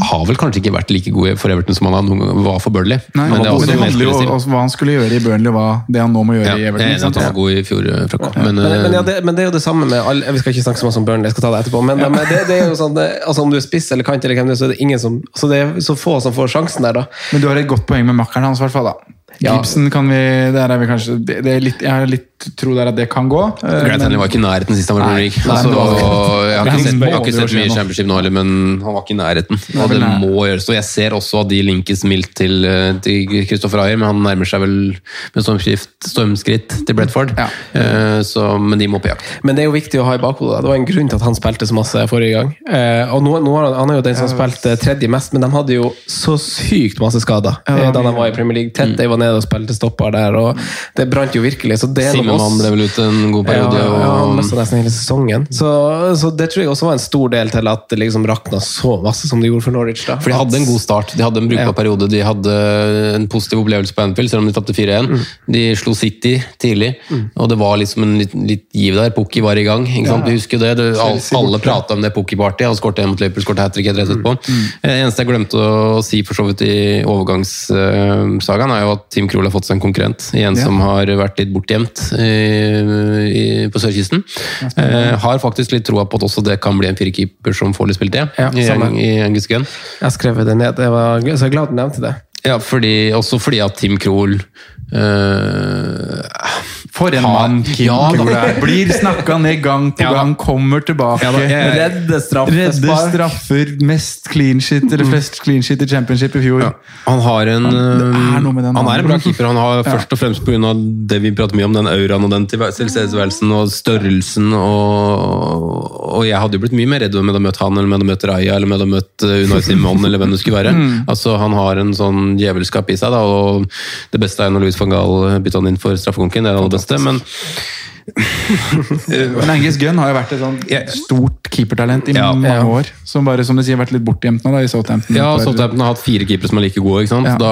S5: har vel kanskje ikke vært like god for Everton som han noen var for Burnley.
S4: Nei,
S5: men det er
S4: men det handler jo om hva han skulle gjøre i Burnley, og hva det han nå må gjøre
S5: Ja,
S4: i
S5: jeg er
S4: Everton.
S5: enig i at han var god i fjor, eh, Franco. Men,
S3: Men, men, ja,
S5: eh,
S3: det, men det er jo det samme med alle Vi skal ikke snakke så mye om Burnley, jeg skal ta det etterpå. Men, men det, det er jo sånn, det, altså Om du er spiss eller kant, eller hvem det er, så er det ingen som Så det er så få som får sjansen der, da.
S4: Men du har et godt poeng med makkeren hans, i hvert fall. da.
S3: Ja.
S4: Gibson kan vi Der er vi kanskje det, det er litt, Jeg har litt tro der at det kan gå. eh,
S5: Grant Hanley var ikke i nærheten sist han var i Premier Altså, jeg har ikke sett, jeg har ikke sett mye championship nå heller, men han var ikke i nærheten. Og det må gjøres. Og jeg ser også at de linkes mildt til, eh, til Christopher Ayer, men han nærmer seg vel med stormskritt, stormskritt til Bredford.
S4: Ja.
S5: Eh, Så, men de må på jakt.
S3: Men det er jo viktig å ha i bakhodet. Det var en grunn til at han spilte så masse forrige gang. Eh, og nå, nå, har han han er jo den som spilte tredje mest, men de hadde jo så sykt masse skader
S4: Ja,
S3: eh, da de var i Premier League. Tett, de var nede og spilte stopper der, og det brant jo virkelig. Så det er noe
S5: Simemann ble vel ute en god periode.
S3: ja, han
S5: og
S3: mista nesten hele sesongen. Så, så det tror jeg også var en stor del til at det liksom rakna så masse som det gjorde for Norwich. da.
S5: For de hadde en god start, de hadde en brukbar
S3: Ja.
S5: periode. De hadde en positiv opplevelse på Anfield, selv om de tapte 4-1.
S3: Mm.
S5: De slo City tidlig, og det var liksom en litt, litt giv der. Pukki var i gang. ikke sant? Vi husker det. det all, alle
S4: borte.
S5: prata om det Pukki-partyet. Han skåret én mot Liverpool, skåret hat trick rett
S3: Mm.
S5: etterpå. Det eneste jeg glemte å si for så vidt i overgangssagaen, er jo at Team Krohl har fått seg en konkurrent. En
S4: Ja.
S5: som har vært litt bortgjemt i, i, på sørkysten. Eh, har faktisk litt troa på at også det kan bli en firekeeper som får litt spilletid
S3: Ja,
S5: i, i, i.
S3: Jeg har skrevet det ned, jeg var, så jeg er glad du nevnte det.
S5: Ja, fordi, også fordi at Tim Krohl eh,
S4: For en mann Kim
S5: Ja,
S4: Kule er. Blir snakka ned gang på
S5: Ja,
S4: gang, kommer tilbake.
S5: Ja, jeg-
S3: Redde straffe,
S4: Redder straffer, mest clean shit, eller flest clean shit i championship i fjor.
S5: ja, han har en
S4: Han, er den
S5: Han er en bra keeper. Han har først og fremst pga. det vi prater mye om, den auraen og den tilstedeværelsen og størrelsen. Og, og jeg hadde jo blitt mye mer redd med å møte han eller med å møte Raja eller med å møte Unai Simon eller hvem det skulle være. Altså, Han har en sånn djevelskap i seg, da, og det beste er når Louis van Gaal bytta han inn for straffekonken. Det er det aller beste. men
S4: Men Angus Gunn har jo vært et sånn stort keepertalent i
S5: Ja.
S4: mange
S3: Ja.
S4: år. Som bare, som du sier, vært litt bortgjemt nå da, i Southampton.
S5: Ja, Southampton har hatt fire keepere som er like gode. ikke sant?
S4: Ja.
S5: Da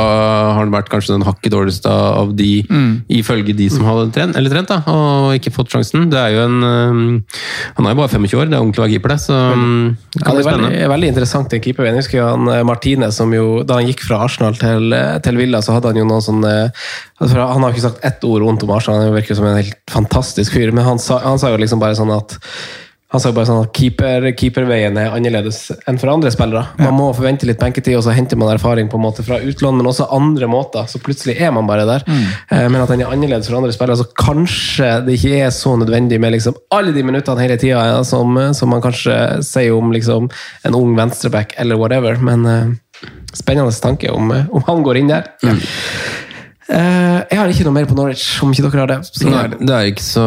S5: har han vært kanskje den hakket dårligste av de, ifølge de som hadde trent, eller trent da, og ikke fått sjansen. Det er jo en, øhm, Han er jo bare 25 år, det er ung til å være keeper, det. Så øhm, det
S3: Ja,
S5: kan
S3: det
S5: bli
S3: er veldig,
S5: spennende.
S3: veldig interessant, en keeper. Jeg husker han Martine, som jo, da han gikk fra Arsenal til, eh, til Villa, så hadde han jo noen sånne altså, Han har ikke sagt ett ord vondt om Arsenal, han virker som en helt fantastisk fyr, men han sa, han sa jo liksom bare sånn at han sa jo bare sånn at keeper, keeperveien er annerledes enn for andre spillere. Man må forvente litt benketid, og så henter man erfaring på en måte fra utlån, men også andre måter. Så plutselig er man bare der. Mm. Men at den er annerledes for andre spillere, så kanskje det ikke er så nødvendig med liksom alle de minuttene hele tida ja, som, som man kanskje sier om liksom en ung venstreback eller whatever. Men uh, spennende tanke om, eh, om han går inn der. Eh, jeg har ikke noe mer på Norwich, om ikke dere har det. Så,
S5: Nei, det er ikke så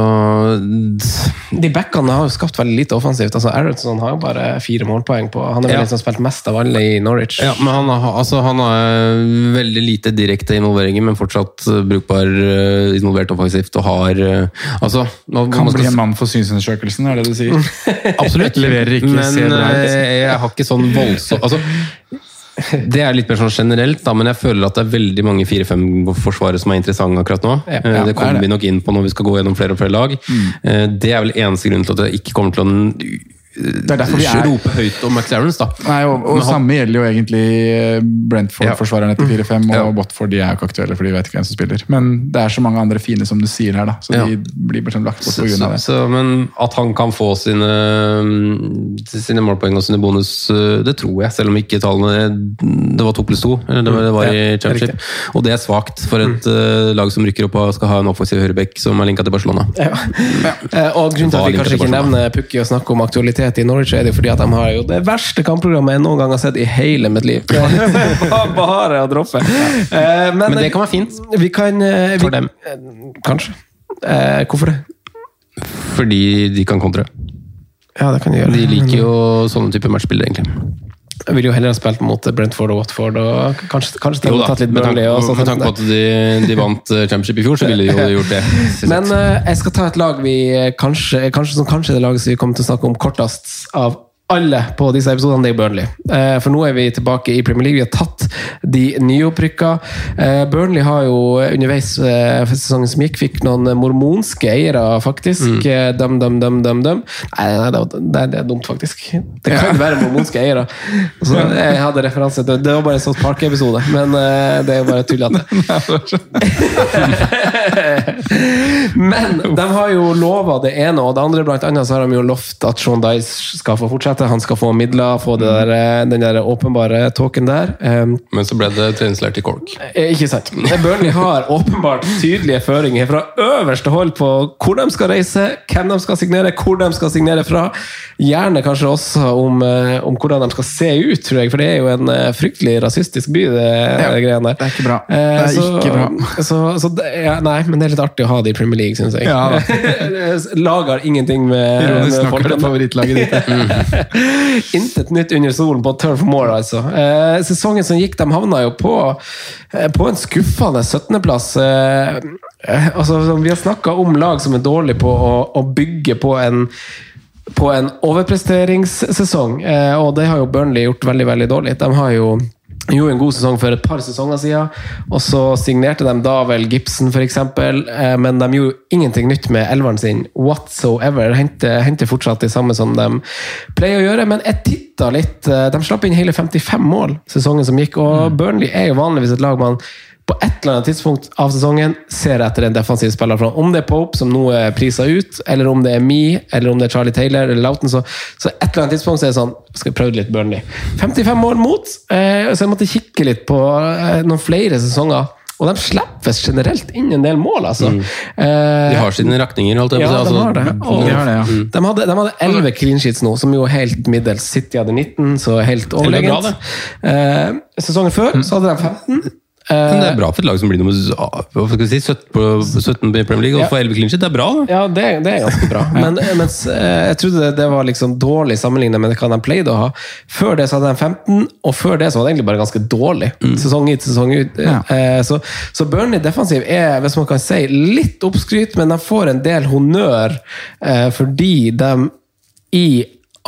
S3: De backene har jo skapt veldig lite offensivt. Altså, Aronson har jo bare fire målpoeng på Han er vel
S5: Ja.
S3: den som har spilt mest av alle i Norwich.
S5: Ja, men han har, altså, han har veldig lite direkte involveringer, men fortsatt eh, brukbar eh, involvert offensivt. Og har eh, Altså man,
S4: Kan
S5: man skal
S4: bli en mann for synsundersøkelsen, er det du sier?
S5: Absolutt.
S4: Leverer ikke,
S5: men eh, jeg har ikke sånn voldsomt altså, Det er litt mer sånn generelt, da, men jeg føler at det er veldig mange 4-5-forsvarere som er interessante akkurat nå.
S3: Ja,
S5: Eh,
S4: ja,
S5: det kommer
S4: det
S5: vi nok inn på når vi skal gå gjennom flere og flere lag. Mm. Det er vel eneste grunn til at jeg ikke kommer til å
S4: Det er derfor vi er
S5: rope høyt om McLarens, da.
S4: Nei, og, og
S5: han-
S4: Samme gjelder jo egentlig eh, Brentford-forsvarerne til 4-5, og
S5: Ja.
S4: Watford de er jo ikke aktuelle, for de vet ikke hvem som spiller. Men det er så mange andre fine, som du sier her, da. Så
S5: Ja.
S4: de blir bare sånn lagt bort pga. det.
S5: så, men at han kan få sine, mm, sine målpoeng og sine bonus, eh, det tror jeg. Selv om ikke tallene Det var to pluss to. eller Det var, det var
S3: Ja,
S5: i
S3: det er.
S5: Og det er svakt for et mm. lag som rykker opp og skal ha en offensiv høyrebekk som er linka til Barcelona.
S3: Ja. Eh, Og grunnen til at vi kanskje ikke nevner Pukki og snakker om aktualitet i Norwich, er det fordi at de har jo det verste kampprogrammet jeg noen gang har sett i hele mitt liv. Bare å droppe. Eh, Men,
S5: Men det kan være fint.
S3: Vi kan eh, vi,
S5: For dem.
S3: eh, Kanskje. Eh, hvorfor det?
S5: Fordi de kan kontre.
S3: Ja, det kan de gjøre.
S5: De liker jo sånne type matchbilder, egentlig.
S3: Jeg ville jo heller ha spilt mot Brentford og Watford, og kanskje, kanskje
S5: Jo
S3: tatt litt Burnley. og sånt.
S5: med tanke på at de, de vant eh, championship i fjor, så ville de jo gjort det.
S3: Men uh, jeg skal ta et lag vi kanskje, kanskje som kanskje er det laget som vi kommer til å snakke om kortest av alle på disse episodene, det er Burnley. Eh, For nå er vi tilbake i Premier League. Vi har tatt de nyopprykka. Eh, Burnley har jo underveis eh, sesongen som gikk, fikk noen mormonske eiere, faktisk. Mm. Dum, dum, dum, dum, dum. Nei, nei det, det, det er dumt, faktisk. Det kan være mormonske eiere. Så jeg hadde referanse til Det var bare en sånn Park-episode, men det er jo bare tullete. Men de har jo lova det ene og det andre. Blant annet så har de jo lovt at Sean Dice skal få fortsette. Han skal få midler, få det der, eh, den der åpenbare talken der.
S5: Men så ble det treningslært i Cork.
S3: eh, ikke sant. Burnley har åpenbart tydelige føringer fra øverste hold på hvor de skal reise, hvem de skal signere, hvor de skal signere fra. Gjerne kanskje også om, eh, om hvordan de skal se ut, tror jeg. For det er jo en eh, fryktelig rasistisk by, det, det greiene der.
S4: Det er ikke bra.
S3: Eh,
S4: Det er
S3: så,
S4: ikke bra.
S3: Så, så det, ja, nei, men det er litt artig å ha det i Premier League, syns jeg.
S4: Ja,
S3: har ingenting med,
S4: Ironisk nok er det favorittlaget ditt.
S3: Intet nytt under solen på Turf Moor, altså. Eh, sesongen som gikk, de havna jo på, eh, på en skuffende 17.-plass. Eh, eh, altså, vi har snakka om lag som er dårlige på å, å bygge på en på en overpresteringssesong, eh, og det har jo Burnley gjort veldig veldig dårlig. De har jo gjorde en god sesong for et par sesonger siden, og så signerte de da vel Gibson, f.eks., eh, men de gjorde ingenting nytt med elveren sin whatsoever. Henter, henter fortsatt det samme som de pleier å gjøre, men jeg titta litt. eh, De slapp inn hele 55 mål sesongen som gikk, og Burnley er jo vanligvis et lag man på et eller annet tidspunkt av sesongen ser etter en defensiv spiller fra. Om det er Pope, som nå er prisa ut, eller om det er Me, eller om det er Charlie Taylor eller Lauten, så, så et eller annet tidspunkt så er det sånn Skal jeg prøve litt Burnley. 55 mål mot, eh, så jeg måtte kikke litt på eh, noen flere sesonger. Og de slipper generelt inn en del mål, altså.
S5: De har sine rakninger, holdt jeg på
S3: Ja,
S5: å si.
S3: de
S5: altså.
S3: har det. Og
S4: De har det, ja.
S3: de, hadde, de hadde 11 clean sheets nå, som jo er helt middels. City hadde 19, så helt overlegent.
S5: bra,
S3: Eh, sesongen før så hadde de 15.
S5: Men det er bra for et lag som blir nummer hva skal si, 17 på 17 i Premier League og
S3: Ja.
S5: får 11 clean. Det er bra. da.
S3: Ja, det, det er ganske bra. Men, mens eh, jeg trodde det, det var liksom dårlig sammenlignet med hva de pleide å ha. Før det så hadde de 15, og før det så var det egentlig bare ganske dårlig. Sesong ut, sesong ut.
S4: Ja.
S3: Eh, så, så Burnley defensiv er, hvis man kan si, litt oppskryt, men de får en del honnør eh, fordi de i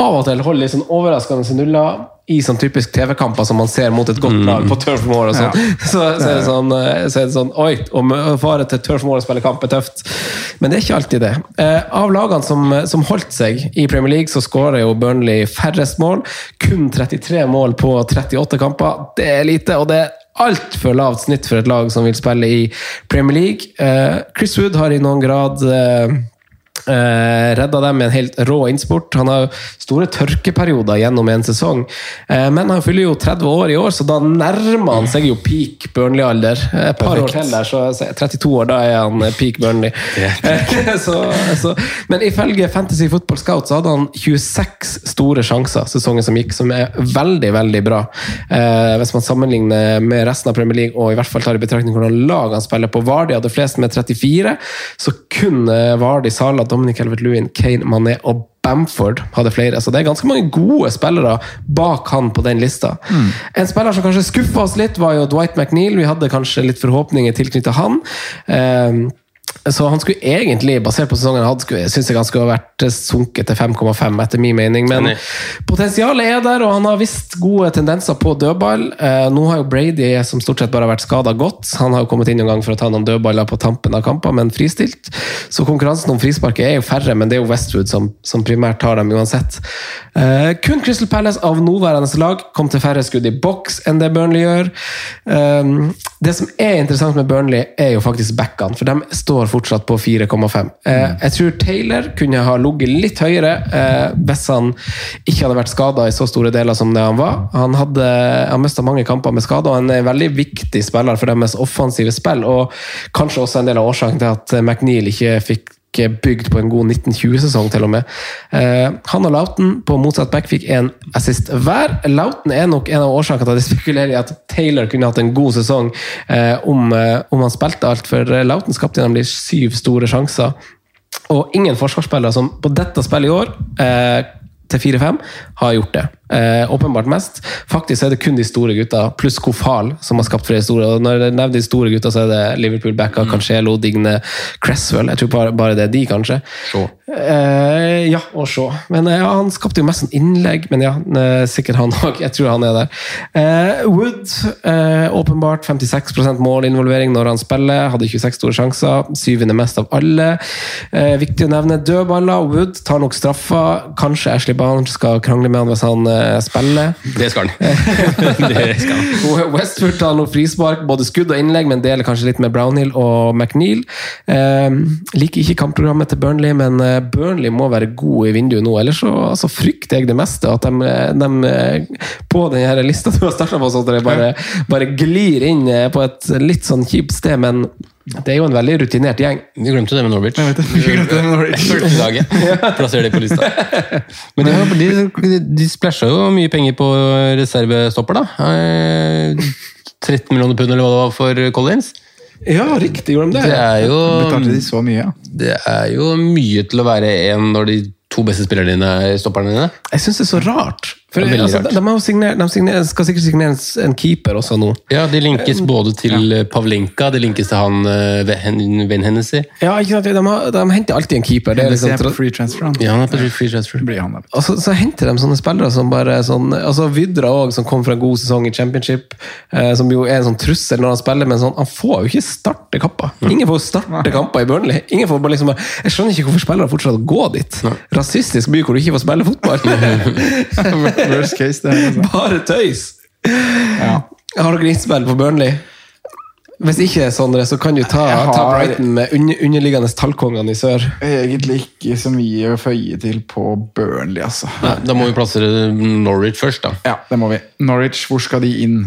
S3: av og til holder litt sånn overraskende nuller i sånn typisk TV-kamper som man ser mot et godt lag på Turf Moor. og sånn. Så, så, er det sånn, eh, så er det sånn Oi, om å fare til Turf Moor og spille kamp er tøft. Men det er ikke alltid det. Eh, av lagene som, som holdt seg i Premier League, så skårer jo Burnley færrest mål. Kun 33 mål på 38 kamper. Det er lite, og det er altfor lavt snitt for et lag som vil spille i Premier League. Eh, Chris Wood har i noen grad eh, Eh, redda dem med en helt rå innsport. Han har store tørkeperioder gjennom en sesong. Uh, men han fyller jo 30 år i år, så da nærmer han seg jo peak Burnley-alder. Eh, Et par år til der, så så 32 år, da er han peak Burnley. så, så, men ifølge Fantasy Football Scout så hadde han 26 store sjanser sesongen som gikk, som er veldig, veldig bra. Hvis man sammenligner med resten av Premier League, og i hvert fall tar i betraktning hvordan lag han spiller på. Vardy hadde flest med 34, så kun Vardi Vardy, Salah, Dominic Helvet-Lewin, Kane, Mané og Bamford hadde flere, så det er ganske mange gode spillere bak han på den lista. En spiller som kanskje skuffa oss litt, var jo Dwight McNeil. Vi hadde kanskje litt forhåpninger tilknyttet han. Eh, så han skulle egentlig, basert på sesongen han hadde, syns jeg han skulle ha vært sunket til 5,5, etter min mening. Men potensialet er der, og han har visst gode tendenser på dødball. Eh, nå har jo Brady, som stort sett bare har vært skada, gått. Han har jo kommet inn en gang for å ta noen dødballer på tampen av kamper, men fristilt. Så konkurransen om frisparket er jo færre, men det er jo Westwood som, som primært tar dem uansett. Eh, kun Crystal Palace av nåværende lag kom til færre skudd i boks enn det Burnley gjør. Eh, det som er interessant med Burnley, er jo faktisk backene, for de står fortsatt på 4,5. Eh, jeg tror Taylor kunne ha ligget litt høyere eh, hvis han ikke hadde vært skada i så store deler som det han var. Han hadde han mista mange kamper med skade, og han er en veldig viktig spiller for deres offensive spill, og kanskje også en del av årsaken til at McNeil ikke fikk bygd på en god 1920-sesong, til og med. Eh, han og Lauten på motsatt back fikk en assist hver. Lauten er nok en av årsakene til at jeg spekulerer i at Taylor kunne hatt en god sesong eh, om, eh, om han spilte alt, for Lauten skapte nemlig syv store sjanser. Og ingen forsvarsspillere som på dette spillet i år eh, til 4-5 har gjort det. Eh, åpenbart mest. Faktisk er det kun de store gutta, pluss Kofal, som har skapt flere store. Og når jeg nevner de store gutta, så er det Liverpool, Backa, Cancelo, Digne, Cresswell. Jeg tror bare, bare det er de, kanskje. Eh, ja, og se. Men eh, ja, han skapte jo mest sånn innlegg, men ja, eh, sikkert han òg. Jeg tror han er der. Eh, Wood, eh, åpenbart 56% målinvolvering når han spiller. Hadde 26 store sjanser. Syvende mest av alle. Eh, viktig å nevne dødballer. Wood tar nok straffa. Kanskje Ashley Barnes skal krangle med han hvis han spiller.
S5: Det skal han. det skal han.
S3: Westford tar noe frispark, både skudd og innlegg, men deler kanskje litt med Brownhill og McNeil. Liker ikke kampprogrammet til Burnley, men Burnley må være gode i vinduet nå. Ellers så altså, frykter jeg det meste. At de, de eh, på denne lista du har starta på, så de bare, bare glir inn eh, på et litt sånn kjipt sted, men det er jo en veldig rutinert gjeng.
S5: Vi glemte det med Norwich.
S4: Jeg vet det. Vi glemte det med Norwich.
S5: Plasserer det på lista. Men de, de, de splæsja jo mye penger på reservestopper, da. Eh, 13 millioner pund, eller hva det var for Collins.
S3: Ja, riktig, gjorde de det?
S5: Det er jo,
S4: Betalte de så mye, ja.
S5: det er jo mye til å være en når de to beste spillerne dine er stopperne dine.
S3: Jeg syns det er så rart. For,
S5: Det er
S3: altså, de, de, signert, de signer, skal sikkert signere en, en keeper også nå.
S5: Ja, De linkes både til ja. Pavlenka, de linkes til han uh, Ven Ven Hennessy.
S3: Ja, ikke sant? De, har, de henter alltid en keeper. Det er liksom,
S4: er på free transfer, han.
S5: Ja, han er på free transfer.
S4: han.
S3: Og så, så henter de sånne spillere som bare sånn altså Vidra òg, som kom fra en god sesong i championship, eh, som jo er en sånn trussel når han spiller, men sånn, han får jo ikke starte kamper. Ingen får starte kamper i Burnley. Ingen får bare liksom, Jeg skjønner ikke hvorfor spillere fortsatt går gå dit. Rasistisk by hvor du ikke får spille fotball.
S4: Worst case, det. er
S3: bare tøys!
S4: Ja.
S3: Har dere innspill på Burnley? Hvis ikke, Sondre, så kan du ta,
S4: har...
S3: ta Brighton med underliggende tallkongene i sør.
S4: Egentlig ikke så mye å føye til på Burnley, altså.
S5: Nei, da må vi plassere Norwich først, da.
S4: Ja, det må vi. Norwich, hvor skal de inn?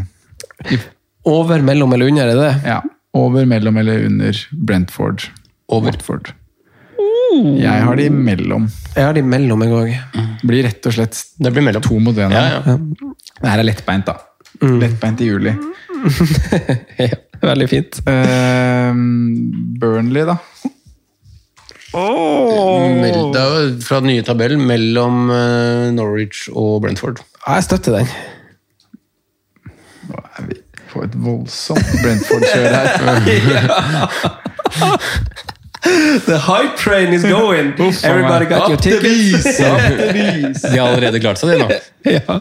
S3: Over, mellom eller under, er det det?
S4: Ja, Over, mellom eller under Brentford.
S5: Over.
S4: Watford. Jeg har de mellom.
S3: Jeg har de mellom en gang.
S4: Blir rett og slett
S5: Det blir mellom.
S4: to mot én.
S5: Ja, ja.
S4: Det her er lettbeint, da. Lettbeint i juli.
S3: Ja, veldig fint.
S4: Uh, Burnley, da.
S5: Meld deg fra den nye tabellen mellom eh, Norwich og Brentford.
S3: Ja, jeg støtter den.
S4: Nå er vi på et voldsomt Brentford-kjør her.
S3: The hype train is going! Everybody got your tickets.
S5: De har allerede klart seg, de nå.
S3: ja.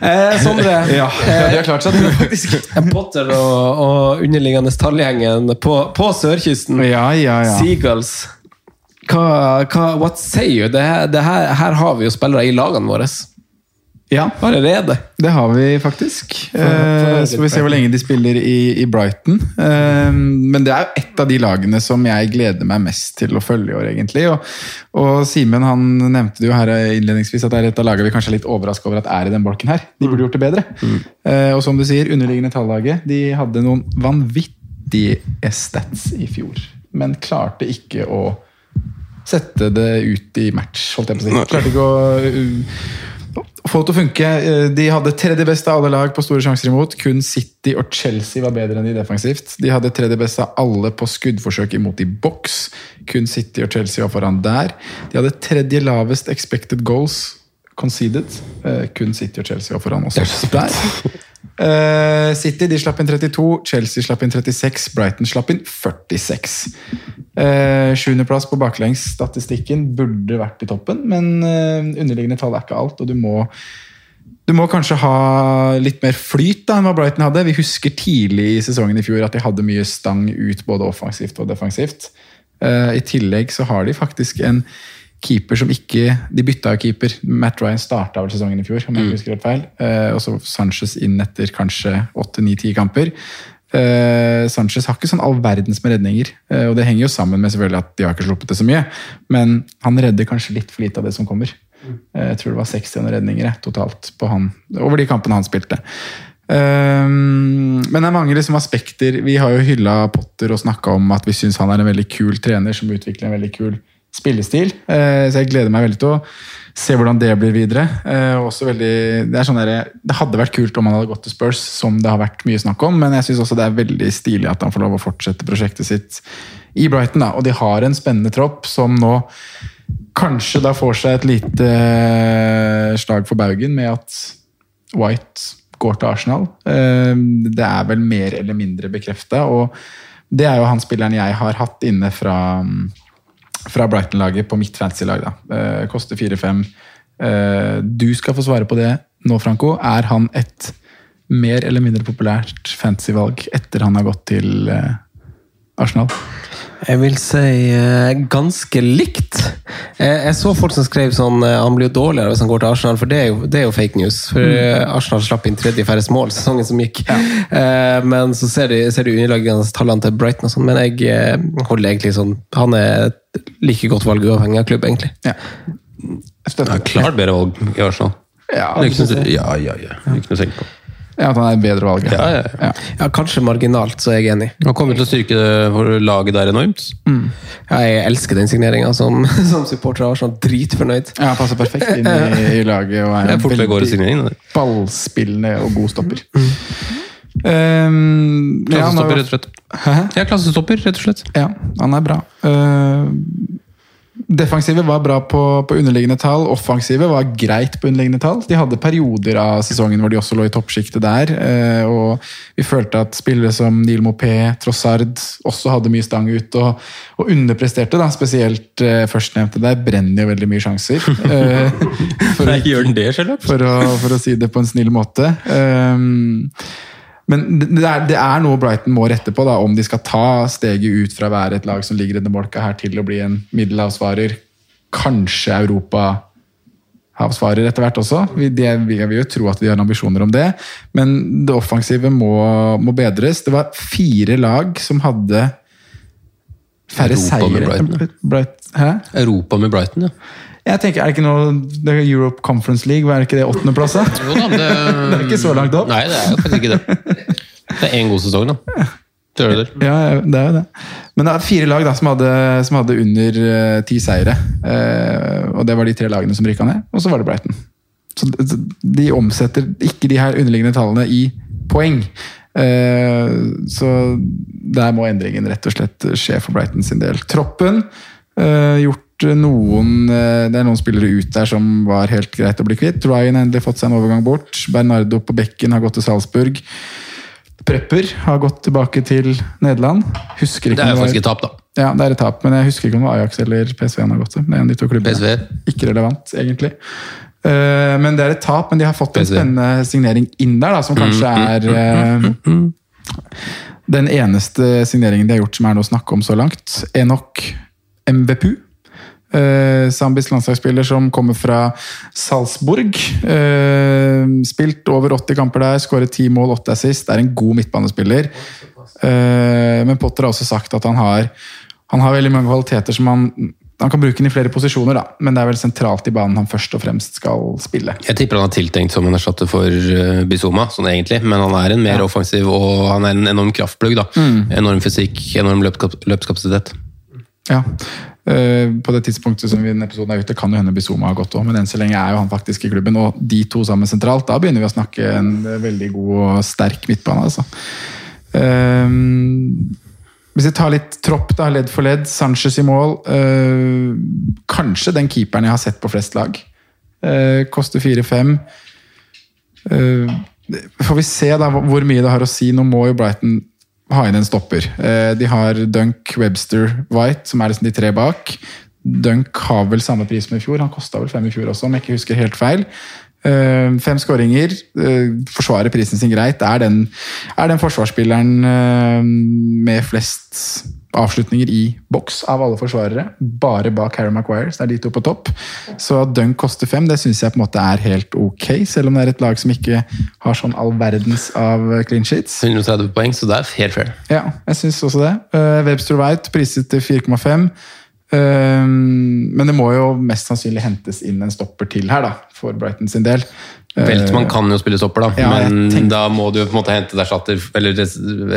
S3: eh, Sondre,
S4: Ja, de har klart seg, de, faktisk.
S3: Potter og, og underliggende tallgjengen på, på sørkysten.
S4: Ja, ja, ja.
S3: Seagulls. Hva, hva, what say you? Det det her, her har vi jo spillere i lagene våre.
S4: Ja,
S3: Allerede.
S4: det har vi faktisk. Eh, så får vi se hvor lenge de spiller i, i Brighton. Eh, men det er jo et av de lagene som jeg gleder meg mest til å følge i år, egentlig. Og, og Simen han nevnte det jo her innledningsvis at det er et av lagene vi kanskje er litt overraska over at er i den bolken her. De burde gjort det bedre. Eh, og som du sier, underliggende tallaget. De hadde noen vanvittige stats i fjor, men klarte ikke å sette det ut i match, holdt jeg på å si. Klarte ikke å få det til å funke. Eh, De hadde tredje beste av alle lag på store sjanser imot. Kun City og Chelsea var bedre enn de defensivt. De hadde tredje beste av alle på skuddforsøk imot i boks. Kun City og Chelsea var foran der. De hadde tredje lavest expected goals conceded. Eh, Kun City og Chelsea var foran også der. Eh, City de slapp inn 32, Chelsea slapp inn 36, Brighton slapp inn 46. Uh, Sjuendeplass på baklengsstatistikken burde vært i toppen, men uh, underliggende tall er ikke alt, og du må du må kanskje ha litt mer flyt da enn hva Brighton hadde. Vi husker tidlig i sesongen i fjor at de hadde mye stang ut både offensivt og defensivt. Uh, I tillegg så har de faktisk en keeper som ikke De bytta jo keeper. Matt Ryan starta vel sesongen i fjor, om jeg ikke husker helt feil. Eh, og så Sanchez inn etter kanskje åtte-ni-ti kamper. Eh, Sanchez har ikke sånn all verdens med redninger, eh, og det henger jo sammen med selvfølgelig at de har ikke sluppet det så mye, men han redder kanskje litt for lite av det som kommer. Eh, Jeg tror det var 60 redninger jeg, totalt på han, over de kampene han spilte. Um, men det er mange liksom aspekter. Vi har jo hylla Potter og snakka om at vi syns han er en veldig kul trener som utvikler en veldig kul spillestil. Eh, så jeg gleder meg veldig til å se hvordan det blir videre. Eh, veldig, det, sånn der, det hadde vært kult om han hadde gått til Spurs, som det har vært mye snakk om, men jeg syns også det er veldig stilig at han får lov å fortsette prosjektet sitt i Brighton. Da. Og de har en spennende tropp som nå kanskje da får seg et lite eh, slag for baugen med at White går til Arsenal. Det er vel mer eller mindre bekrefta, og det er jo han spilleren jeg har hatt inne fra, fra Brighton-laget på mitt fantasy-lag. da. Eh, Koster 4-5. Eh, Du skal få svare på det nå, Franco. Er han et mer eller mindre populært fantasy-valg etter han har gått til eh, Arsenal?
S3: Jeg vil si eh, ganske likt. Eh, jeg så folk som skrev sånn eh, han blir jo dårligere hvis han går til Arsenal, for det er jo, det er jo fake news. For eh, Arsenal slapp inn tredje færrest mål sesongen som gikk. Eh, men så ser du, ser de underliggende tallene til Brighton og sånn, men jeg holder egentlig sånn Han er like godt valg uavhengig av klubb, egentlig.
S4: Ja. Det er
S5: klart bedre valg i Arsenal.
S4: Ja,
S5: Det er ikke noe, ja, ja, ja. Ikke noe å tenke på.
S4: Ja, at han er et bedre valg.
S5: Ja, ja, ja.
S3: Ja, Kanskje marginalt, så er jeg enig.
S5: Han kommer til å styrke laget der enormt.
S3: Ja, jeg elsker den signeringa som, som supporter av Arsenal. Dritfornøyd.
S4: Ja, han passer perfekt inn i, i laget og er
S5: er
S4: en
S5: det.
S4: ballspillende og god stopper. Um,
S5: Klassestopper, rett og slett.
S4: Hæ?
S5: Ja, klassestopper, rett og slett.
S4: Ja, han er bra. Uh, defensive var bra på, på underliggende tall. Offensive var greit på underliggende tall. De hadde perioder av sesongen hvor de også lå i toppsjiktet der. uh, og vi følte at spillere som Neil Mopé, Trossard også hadde mye stang ut og, og underpresterte. da, Spesielt uh, førstnevnte der brenner jo veldig mye sjanser. Uh, for Nei,
S5: Nei, gjør den det, Sherlock?
S4: for for å si det på en snill måte. Um, men det er, det er noe Brighton må rette på, da, om de skal ta steget ut fra å være et lag som ligger i denne bolka her, til å bli en middelhavsvarer. Kanskje europahavsvarer etter hvert også. Vi, det, vi vil jo tro at de har ambisjoner om det. Men det offensive må, må bedres. Det var fire lag som hadde færre
S5: Europa med
S4: seire.
S5: Brighton,
S4: Bright.
S5: Europa med Brighton, ja.
S4: Jeg tenker, Er det ikke noe Europe Conference League, er det ikke det åttendeplass?
S5: Jo da, det,
S4: Det er ikke så langt opp.
S5: Nei, det er faktisk ikke det. Det er én god sesong, da. Det er det.
S4: Ja, det er jo det. Men det er fire lag da, som, hadde, som hadde under uh, ti seire. Uh, og det var de tre lagene som rykka ned, og så var det Brighton. Så de omsetter ikke de her underliggende tallene i poeng. Eh, så der må endringen rett og slett skje for Brighton sin del. Troppen gjort noen eh, Det er noen spillere ut der som var helt greit å bli kvitt. Ryan har endelig fått seg en overgang bort. Bernardo på bekken har gått til Salzburg. Prepper har gått tilbake til Nederland. Husker ikke
S5: Det er jo faktisk et tap, da.
S4: Ja, det er et tap, men jeg husker ikke om det var Ajax eller PSV han har gått til. Det er en av de to klubbene.
S5: PSV.
S4: Ikke relevant, egentlig. Eh, men det er et tap, men de har fått en
S5: PSV.
S4: spennende signering inn der, da, som kanskje er eh, den eneste signeringen de har gjort som er noe å snakke om så langt. Enok MVPU. Eh, Zambis landslagsspiller som kommer fra Salzburg. Eh, spilt over 80 kamper der, skåret 10 mål, 8 assist. Er en god midtbanespiller. Eh, men Potter har også sagt at han har, han har veldig mange kvaliteter som han han kan bruke den i flere posisjoner, da, men det er vel sentralt i banen han først og fremst skal spille.
S5: Jeg tipper han er tiltenkt som en erstatter for Bizuma, sånn egentlig, men han er en mer offensiv og han er en enorm kraftplugg. da.
S4: Mm.
S5: Enorm fysikk, enorm løpskap løpskapasitet.
S4: Ja. Eh, på det tidspunktet som denne episoden er ute, kan jo hende Bizuma har gått òg, men enn så lenge er jo han faktisk i klubben. Og de to sammen sentralt, da begynner vi å snakke en eh, veldig god og sterk midtbane. altså. Eh, hvis jeg tar litt tropp, da, ledd for ledd. Sanchez i mål. kanskje den keeperen jeg har sett på flest lag. Koster 4-5. Eh, får vi se da hvor mye det har å si. Nå må jo Brighton ha inn en stopper. Eh, de har Dunk, Webster, White, som er liksom de tre bak. Dunk har vel samme pris som i fjor. Han kosta vel fem i fjor også, om jeg ikke husker helt feil. Eh, fem skåringer. eh, forsvarer prisen sin greit. Er den, er den forsvarsspilleren med flest avslutninger i boks av alle forsvarere. Bare bak Harry Maguire, så det er de to på topp. Så Dunk koster fem, det syns jeg på en måte er helt ok, selv om det er et lag som ikke har sånn all verdens av clean sheets.
S5: 130 poeng, så det er helt fair.
S4: Ja, jeg syns også det. Uh, Webster White priset til 4,5. Uh, men det må jo mest sannsynlig hentes inn en stopper til her, da, for Brighton sin del. Uh,
S5: Veltman kan jo spille stopper, da,
S4: Ja,
S5: men
S4: tenker-
S5: da må du på en måte hente erstatter eller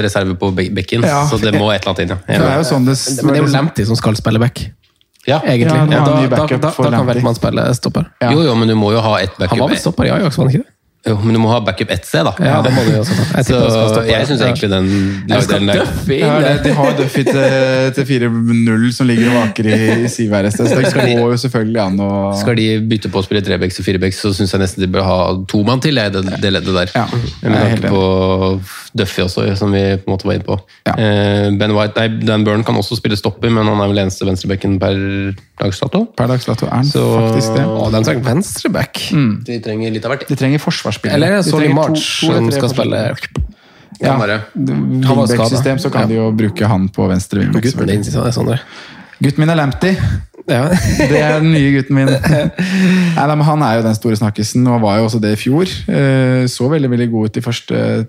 S5: reserve på bekken.
S4: Ja,
S5: så det må et eller annet inn. Ja.
S4: Det er jo sånn det,
S3: Men det er jo Lamptey som skal spille back,
S5: Ja.
S3: egentlig.
S4: Ja,
S3: da, da, da, da kan
S4: Veltmann
S3: Veltman spille stopper.
S4: Ja.
S5: Jo, jo, men du må jo ha ett
S3: Han var vel stopper i Ajax, var han ikke det?
S5: Jo, men du må ha backup ett sted, da.
S3: Ja, det må du også. Jeg
S5: Så jeg syns egentlig den lagdelen der
S3: Duffy
S4: Ja, de har Duffy til, til 4-0 som ligger og vaker i, i så det
S5: Skal gå
S4: går jo selvfølgelig an å
S5: Skal de bytte på å spille trebecks og firebecks, så syns jeg nesten de bør ha to mann til, det, det leddet der.
S4: Ja,
S5: Jeg
S4: er helt
S5: tenker på Duffy også, som vi på en måte var inne på.
S4: Ja.
S5: Eh, Ben White, nei, Dan Burn kan også spille stopper, men han er vel eneste venstrebekken per dags dato.
S4: Per dags dato er han
S5: Så-
S4: faktisk det.
S3: Å, de trenger venstreback.
S5: De trenger litt av hvert.
S4: De trenger forsvarsspillere.
S3: Eller er Solly
S4: to-
S3: March
S4: to eller
S3: som skal spille.
S5: Ja.
S3: Han var
S4: wingback-system, så kan
S3: Ja.
S4: de jo bruke han på venstre vingbekk.
S3: Gutten din,
S4: selvfølgelig.
S3: Sondre.
S4: Gutten min er Lamptey.
S3: Ja.
S4: Det er den nye gutten min. Nei, Han er jo den store snakkisen, og var jo også det i fjor. Eh, Så veldig veldig god ut de første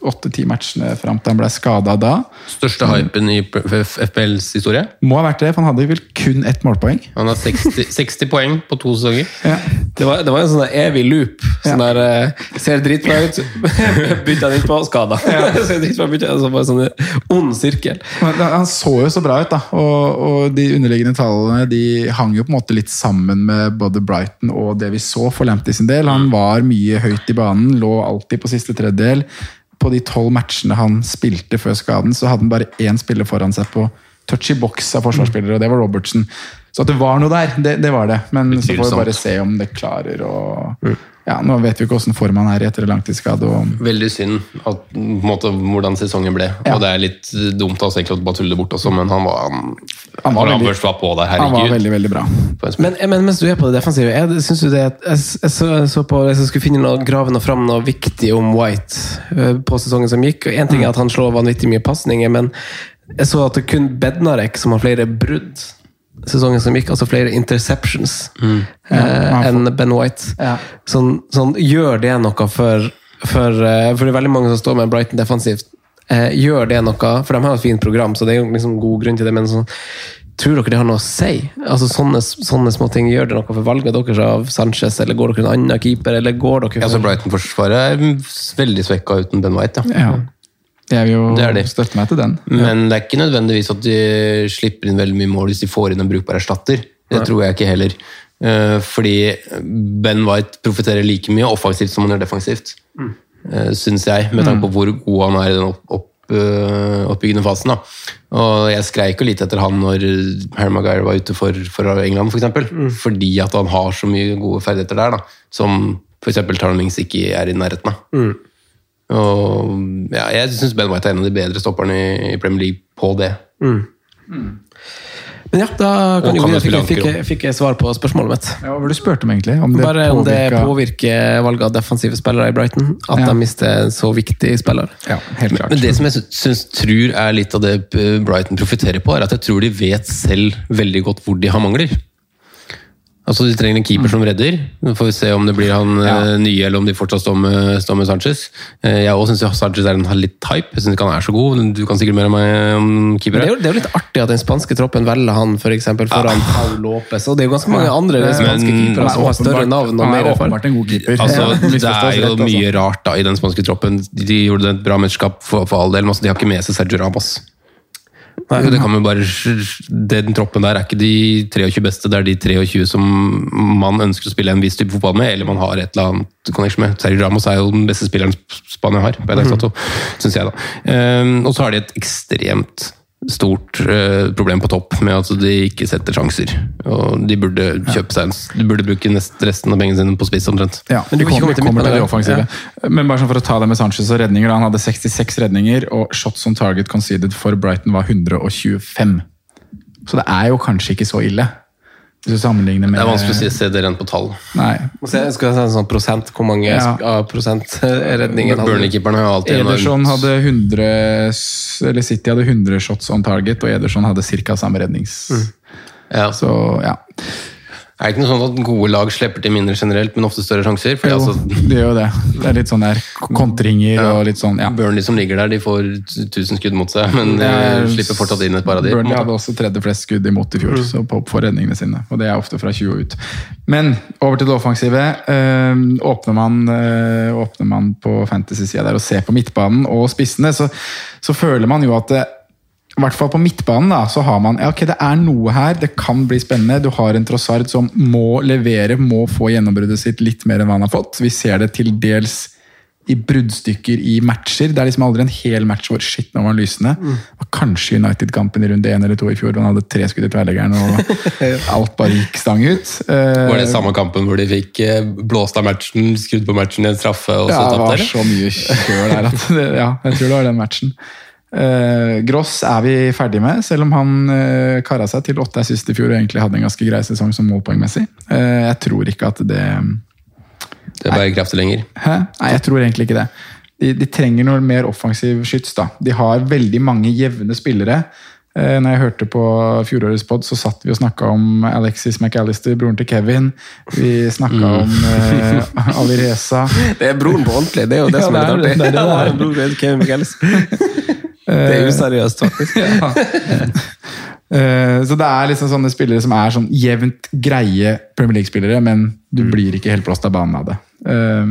S4: åtte-ti matchene fram til han ble skada da.
S5: Største hypen i FPLs historie.
S4: Må ha vært det, for han hadde vel kun ett målpoeng.
S5: Han har 60, 60 poeng på to sesonger.
S3: Det var, det var en sånn evig loop. Sånn der, eh, Ser dritbra ut, bytter han innpå, skada. Ser dritbra ut, altså bare sånn ond sirkel.
S4: Men han så jo så bra ut, da. Og, og de underliggende tallene de hang jo på en måte litt sammen med både Brighton og det vi så for Lamptey sin del. Han var mye høyt i banen, lå alltid på siste tredjedel. På de tolv matchene han spilte før skaden, så hadde han bare én spiller foran seg på touch i boks av forsvarsspillere, og det var Robertson. Så at det var noe der, det, det var det. Men så får vi bare se om det klarer å Ja, nå vet vi ikke åssen form han er i etter langtidsskade. Og
S5: Veldig synd at, på en måte, hvordan sesongen ble.
S4: Ja.
S5: Og det er litt dumt altså, egentlig å bare tulle det bort også, men han var Han,
S4: Han var veldig-
S5: først var på der,
S4: han var veldig, veldig bra.
S3: Men, men mens du er på det defensive, jeg, synes du det, at- jeg, jeg, så, jeg så på Hvis jeg skulle finne noe, grave noe fram noe viktig om White eh, på sesongen som gikk Én En ting er at han slår vanvittig mye pasninger, men jeg så at det kun Bednarek som har flere brudd sesongen som gikk, altså flere interceptions eh,
S4: Ja,
S3: enn Ben White.
S4: Ja.
S3: Sånn, sånn, gjør det noe for, for, eh, for det er veldig mange som står med Brighton defensivt. Eh, gjør det noe? For de har et fint program, så det er jo liksom god grunn til det. Men sånn, tror dere det har noe å si? Altså Sånne, sånne små ting Gjør det noe for valget deres av Sanchez, eller går dere en annen keeper? Eller går dere
S5: Ja,
S3: så
S5: Brighton-forsvaret er veldig svekka uten Ben White. Ja.
S4: Ja. Jeg vil jo
S5: Det er de.
S4: støtte meg til den.
S5: Men det er ikke nødvendigvis at de slipper inn veldig mye mål hvis de får inn en brukbar erstatter. Det tror jeg ikke heller. Eh, Fordi Ben White profitterer like mye offensivt som han gjør defensivt.
S4: Mm.
S5: Uh, Syns jeg, med tanke på hvor god han er i den opp, opp, eh, oppbyggende fasen. Da. Og jeg skreik jo litt etter han når Harry Maguire var ute for, for England, f.eks. For
S4: Mm.
S5: Fordi at han har så mye gode ferdigheter der, da, som f.eks. Tarnings ikke er i nærheten av.
S4: Mm.
S5: Og ja, jeg syns Ben White er en av de bedre stopperne i, Premier League på det.
S3: Men ja, da kan jo fikk, jeg- fikk, jeg- fikk jeg svar på spørsmålet mitt.
S4: Ja, hva var det du spurte om, egentlig? Om det
S3: Bare om det påvirker valget av defensive spillere i Brighton. At
S4: Ja.
S3: de mister en så viktig spiller.
S4: Ja, helt klart.
S5: Men det som jeg synes, syns tror er litt av det Brighton profitterer på, er at jeg tror de vet selv veldig godt hvor de har mangler. Altså, De trenger en keeper som redder. Nå får vi se om det blir han ja. nye, eller om de fortsatt står med, står med Sanchez. Eh, jeg også syns Sanchez er en, litt type. Jeg syns ikke han er så god. Du kan sikkert mer om om keepere.
S3: det er, jo, det er jo litt artig at den spanske troppen velger han for eksempel, foran Paul Lopez. Og det er jo ganske mange andre
S4: Men-
S3: spanske keepere som har større navn og mer
S4: er åpenbart en god keeper.
S5: Altså, det er jo
S4: altså.
S5: mye rart da i den spanske troppen. De, de gjorde et bra mesterskap for, for all del, men altså, de har ikke med seg Sergio Ramos. Det kan man bare, Den troppen der er ikke de 23 beste, det er de 23 som man ønsker å spille en viss type fotball med, eller man har et eller annet connection med. Sergio Ramos er jo den beste spilleren Spania har, på en dags dato, syns jeg. da. Um, og så har de et ekstremt stort eh, problem på topp med at de ikke setter sjanser. Og de burde kjøpe seg en De burde bruke nest, resten av pengene sine på spiss, omtrent.
S4: Ja,
S3: Men ikke
S4: kommer, kommer til det offensive. Men bare sånn for å ta det med Sanchez og redninger. da, Han hadde 66 redninger, og shots on target conceded for Brighton var 125. Så det er jo kanskje ikke så ille. Hvis du sammenligner med
S5: Det er vanskelig å si, se det rent på tall.
S4: Nei.
S3: Må se, Skal jeg si en sånn prosent? Hvor mange
S4: Ja.
S3: av prosentredningen
S5: Burnley-keeperen har jo alltid
S4: Ederson hadde 100 Eller City hadde 100 shots on target, og Ederson hadde ca. samme rednings...
S5: ja.
S4: Så ja.
S5: Er det ikke noe sånn at gode lag slipper til mindre generelt, men ofte større sjanser? Fordi
S4: Jo,
S5: altså,
S4: det gjør jo det. Det er litt sånn der kontringer og litt sånn ja.
S5: Burnley som ligger der, de får 1000 skudd mot seg, men de
S4: er-
S5: slipper fortsatt inn et par av de.
S4: Burnley hadde også tredje flest skudd imot i fjor, så på redningene sine. Og det er ofte fra 20 og ut. Men over til det offensive. Øh, åpner, man, øh, åpner man på fantasy-sida der og ser på midtbanen og spissene, så, så føler man jo at det, i hvert fall på midtbanen da, så har man ja, ok, det er noe her, det kan bli spennende. Du har en Trossard som må levere, må få gjennombruddet sitt litt mer enn hva han har fått. Vi ser det til dels i bruddstykker i matcher. Det er liksom aldri en hel match hvor shit, nå var han lysende. Og kanskje United-kampen i runde én eller to i fjor, hvor han hadde tre skudd i tverrleggeren og alt bare gikk stang ut. Eh,
S5: Var det samme kampen hvor de fikk eh, blåst av matchen, skrudd på matchen i en straffe og så
S4: Ja, det var så mye kjør der at det, Ja, jeg tror det var den matchen. Eh, Gross er vi ferdig med, selv om han eh, kara seg til åtte assist i fjor og egentlig hadde en ganske grei sesong som målpoengmessig. Eh, jeg tror ikke at det
S5: Det er bærekraftig lenger.
S4: Hæ? Nei, jeg tror egentlig ikke det. De, de trenger noe mer offensiv skyts. da. De har veldig mange jevne spillere. Eh, når jeg hørte på fjorårets pod, så satt vi og snakka om Alexis McAllister, broren til Kevin. Vi snakka om eh, Alireza.
S3: Det er broren på ordentlig. Det er jo det
S4: Ja,
S3: som er
S4: det er
S3: litt artig.
S4: det, det er det det er.
S3: McAllister. Det er useriøst, faktisk.
S4: ja. Så det er liksom sånne spillere som er sånn jevnt greie Premier League-spillere, men du blir ikke helt blåst av banen av det. Eh,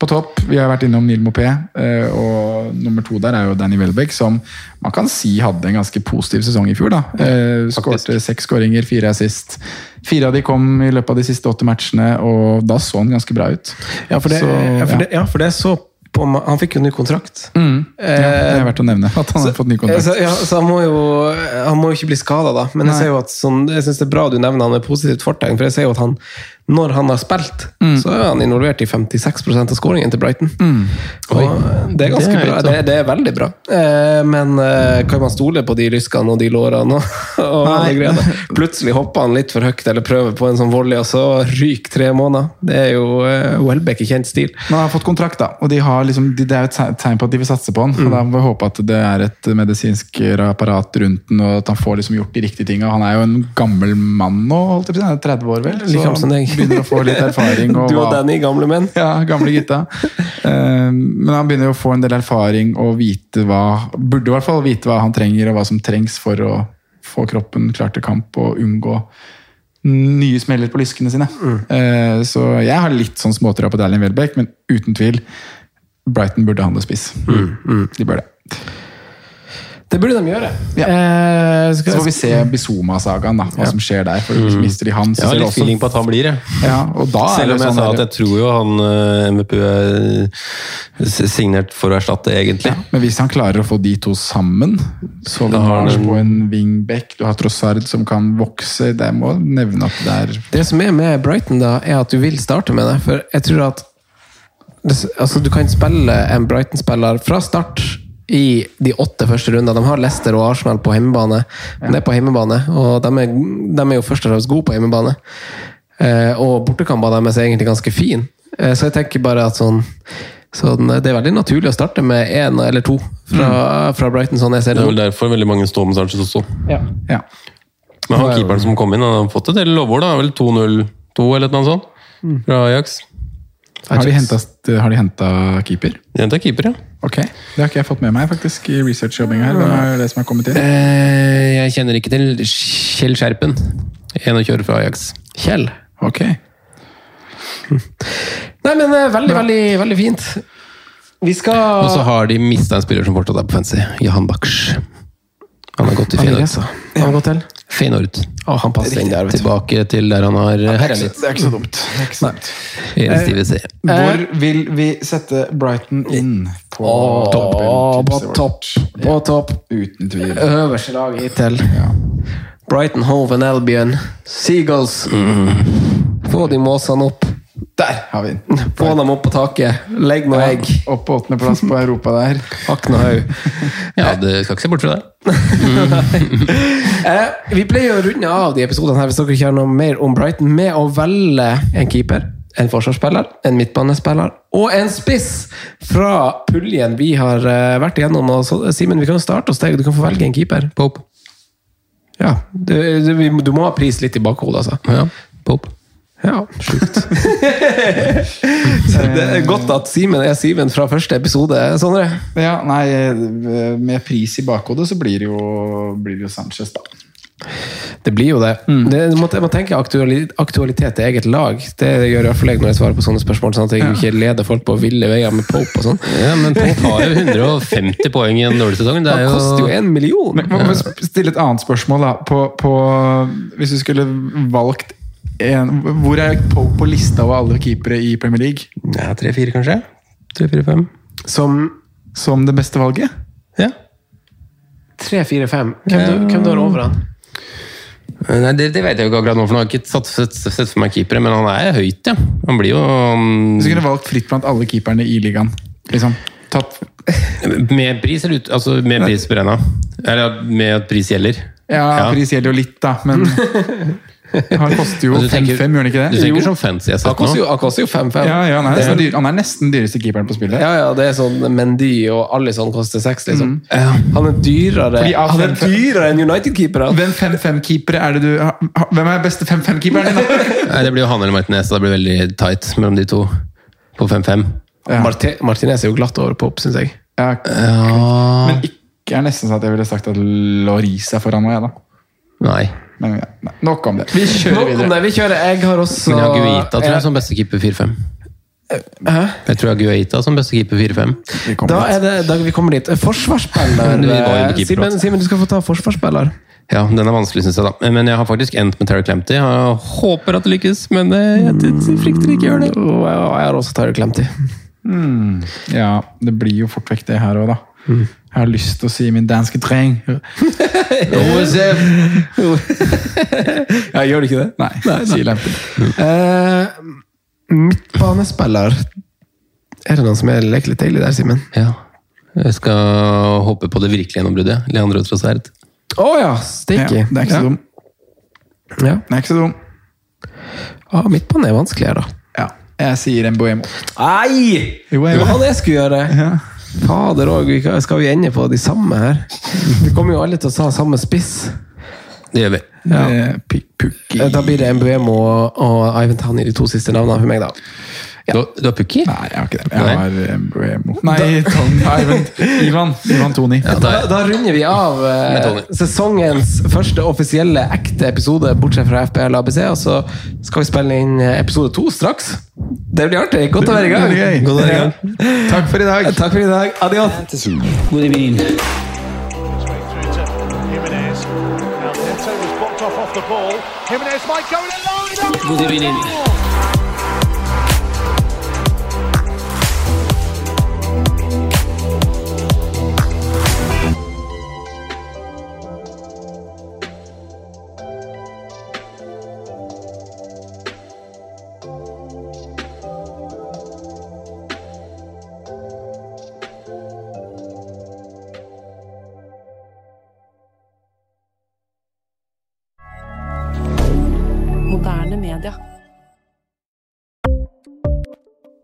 S4: På topp, vi har vært innom Neil Mopé, eh, og nummer to der er jo Danny Welbeck, som man kan si hadde en ganske positiv sesong i fjor. da. Eh, Skårte seks skåringer, fire assist. Fire av de kom i løpet av de siste åtte matchene, og da så han ganske bra ut.
S3: Ja, for det,
S4: Så,
S3: ja, for det, ja, for det så på Han fikk jo ny kontrakt.
S4: Mm. Ja, det er verdt å nevne at han har fått ny kontrakt.
S3: Så, ja, så han må jo Han må jo ikke bli skada, da. Men jeg
S4: Nei.
S3: ser jo at sånn, jeg synes det er bra du nevner han med positivt fortegn, for jeg ser jo at han når han har spilt,
S4: Mm.
S3: så er han involvert i 56% av skåringen til Brighton. Og det er ganske
S5: Det er
S3: bra.
S5: høyt, da.
S3: Det, det er veldig bra. Eh, men eh, kan man stole på de lyskene og de lårene? Og, og greiene? Plutselig hopper han litt for høyt eller prøver på en sånn volley, og så ryker tre måneder. Det er jo uh, Welbeck i kjent stil.
S4: Men han har fått kontrakt, da. Og de har liksom, det er et tegn- på at de vil satse på han. Og da må vi håpe at det er et medisinsk apparat rundt den, og at han får liksom gjort de riktige tinga. Han er jo en gammel mann nå, holdt jeg på å si. Han er 30 år, vel?
S3: Så, gammel som deg.
S4: Begynner å få litt erfaring. Og
S3: Du og Danny, gamle menn.
S4: Ja, gamle gutta. Eh, Men han begynner å få en del erfaring og vite hva Burde i hvert fall vite hva han trenger, og hva som trengs for å få kroppen klar til kamp og unngå nye smeller på lyskene sine. Eh, Så jeg har litt sånn småtrua på Dalian Welbeck, men uten tvil Brighton burde handle spiss. De bør det.
S3: Det burde de gjøre.
S4: Ja.
S3: Eh,
S4: Så får vi se Bizoma-sagaen, da, hva som skjer der. For Mister de han, så
S5: Jeg har litt
S4: også
S5: feeling på at han blir det.
S4: ja, og da er
S5: Selv om jeg
S4: sånn
S5: sa at jeg tror jo han MPU MVP er signert for å erstatte, egentlig.
S4: Men hvis han klarer å få de to sammen, så
S5: Da har
S4: March
S5: han-
S4: på en wingback, du har Trossard som kan vokse Det må nevne at det er
S3: Det som er med Brighton, da, er at du vil starte med det. For jeg tror at altså, Du kan spille en Brighton-spiller fra start i de åtte første rundene. De har Leicester og Arsenal på hjemmebane. Men det er på hjemmebane, og de er, de er jo først og fremst gode på hjemmebane. Eh, og bortekampene deres er egentlig ganske fine. Eh, så jeg tenker bare at sånn sånn, Det er veldig naturlig å starte med én eller to fra, fra Brighton. sånn jeg ser
S5: Det
S3: det
S5: er vel derfor veldig mange står med Sanchez også.
S4: Ja.
S5: Men han keeperen som kom inn, han har fått et del lovord. da. Vel 2-0-2 eller noe sånt. Fra Ajax.
S4: Har de hentet- har de henta keeper?
S5: De henta keeper, ja.
S4: Ok, Det har ikke jeg fått med meg faktisk i researchjobbinga her. Hvem er det som har kommet inn?
S5: Eh, jeg kjenner ikke til Kjell Skjerpen. En å kjøre fra Ajax.
S3: Kjell.
S4: Ok.
S3: Nei, men eh, veldig, veldig, veldig fint. Vi skal
S5: Og så har de mista en spiller som fortsatt er på fancy. Johan Baksch. Han har gått til Feyenoord.
S3: Han har gått til.
S5: Feyenoord.
S3: Å, han passer inn der, vet du.
S5: Tilbake til der han har herja litt.
S4: Det er ikke så dumt. Det er ikke så dumt.
S5: Eneste vi.
S4: Hvor vil vi sette Brighton inn på
S3: Åh, på topp.
S4: vårt?
S3: På topp.
S4: Uten tvil.
S3: Øverste lag hittil. Brighton, Hove and Albion. Seagulls. Få de måsene opp.
S4: Der har vi den.
S3: Få dem opp på taket. Legg noe egg.
S4: Opp på åttendeplass på Europa der.
S3: Hakk noe haug.
S5: Ja, du skal ikke se bort fra det.
S3: Eh, vi pleier å runde av de episodene her hvis dere ikke har noe mer om Brighton, med å velge en keeper, en forsvarsspiller, en midtbanespiller og en spiss fra puljen vi har eh, vært igjennom. Simen, vi kan jo starte hos deg. Du kan få velge en keeper.
S5: Pope.
S3: Ja, du, du, du må ha pris litt i bakhodet, altså.
S5: Ja, Pope.
S3: Ja, sjukt. Det er godt at Simen er Simen fra første episode, Sondre.
S4: Ja, nei, eh, med pris i bakhodet så blir det jo, blir det jo Sanchez, da.
S3: Det blir jo det. det du må, jeg må tenke aktualitet til eget lag. Det gjør iallfall jeg når jeg svarer på sånne spørsmål, sånn at jeg ikke leder folk på ville veier med Pope og sånn.
S5: Ja, men Pope har jo 150 poeng i en dårlig sesong. Det er
S3: koster jo
S5: jo
S3: en million!
S4: Men må vi stille et annet spørsmål, da. På, på, hvis du skulle valgt en Hvor er Pope på lista over alle keepere i Premier League?
S5: ja, 3-4, kanskje? 3-4-5.
S3: Som
S4: Som det beste valget?
S5: Ja.
S3: 3-4-5. Hvem, du- hvem du har over han?
S5: Nei, det, det vet jeg jo ikke akkurat nå, for nå har jeg ikke satt, sett, sett for meg keepere, men han er høyt, ja. Han blir jo um,
S4: Hvis du kunne valgt fritt blant alle keeperne i ligaen liksom, tatt,
S5: Med pris eller ut, altså med pris beregna? Eller med at pris gjelder?
S4: Ja,
S5: Ja.
S4: pris gjelder jo litt, da, men Han koster jo
S5: Men du tenker-
S4: 5-5, gjør han ikke
S5: Du
S4: det?
S5: tenker sånn fancy jeg har
S3: Han
S5: sett nå?
S3: han koster jo 5-5.
S4: Ja, ja, han, er dyr, han er nesten dyreste keeperen på spillet.
S3: Ja, ja, det er sånn Mendy og Alison koster 6, liksom.
S5: Mm.
S3: Han er dyrere Han er dyrere enn United-keepere!
S4: Hvem 5-5-keepere er det du Hvem er beste 5-5-keeperen din? da?
S5: Nei, det blir jo han eller Martinez, så det blir veldig tight mellom de to. På 5-5.
S4: Ja.
S3: Marte Martinez er jo glatt over Pop, syns jeg.
S4: Ja,
S5: Ja
S4: men ikke er nesten sånn at jeg ville sagt at Loris er foran meg, da.
S5: Nei.
S4: Men nei, nok om det. Vi kjører
S3: Nok om
S4: videre.
S3: det, vi kjører. Jeg har også
S5: Men jeg har Guita tror jeg, som beste keeper 4-5.
S3: Hæ?
S5: Jeg tror Aguita som beste keeper 4-5.
S3: Da er det da vi kommer dit. Forsvarsspiller. Eh, Simen. Simen, du skal få ta forsvarsspiller.
S5: Ja, den er vanskelig, syns jeg, da. Men jeg har faktisk endt med Terry Clemty. Jeg håper at det lykkes, men eh, jeg frykter ikke gjør det.
S3: Og jeg jeg har også Terry Clemty.
S4: Ja, det blir jo fort vekk det her òg, da. Jeg har lyst til å si min danske dreng.
S3: Ja, gjør du ikke det?
S4: Nei, sier Lempe.
S3: Uh, midtbanespiller Er det noen som er lekelig deilig der, Simen?
S5: Ja. Jeg skal håpe på det virkelige gjennombruddet. Leandro Trossard.
S3: Å ja!
S4: Ja, det er ikke så dum.
S3: Ja.
S4: Det er ikke så dum.
S3: Ah, midtbane er vanskeligere, da.
S4: Ja, jeg sier en Boemo.
S3: Nei!
S4: Jo,
S3: Det var han jeg skulle gjøre!
S4: Ja.
S3: Fader òg, skal vi ende på de samme her? Vi kommer jo alle til å ta samme spiss.
S5: Det gjør vi.
S3: Ja. Da blir det MBM og, og Ivan Tani, de to siste navnene for meg, da.
S5: Du, har- du har Pukki?
S4: Nei, jeg har ikke det. Jeg har eh, Boemo. Nei, Tom, Ivan. Ivan. Tony.
S5: Ja,
S3: Da,
S5: da,
S3: runder vi av eh, sesongens første offisielle ekte episode, bortsett fra FPL ABC. Og så skal vi spille inn eh, episode to straks. Det blir artig. Godt å være i gang.
S4: Det blir gøy.
S3: Godt å være i gang.
S4: Takk for i dag.
S3: Takk for i dag. Adios.
S1: Good evening.
S2: Straight through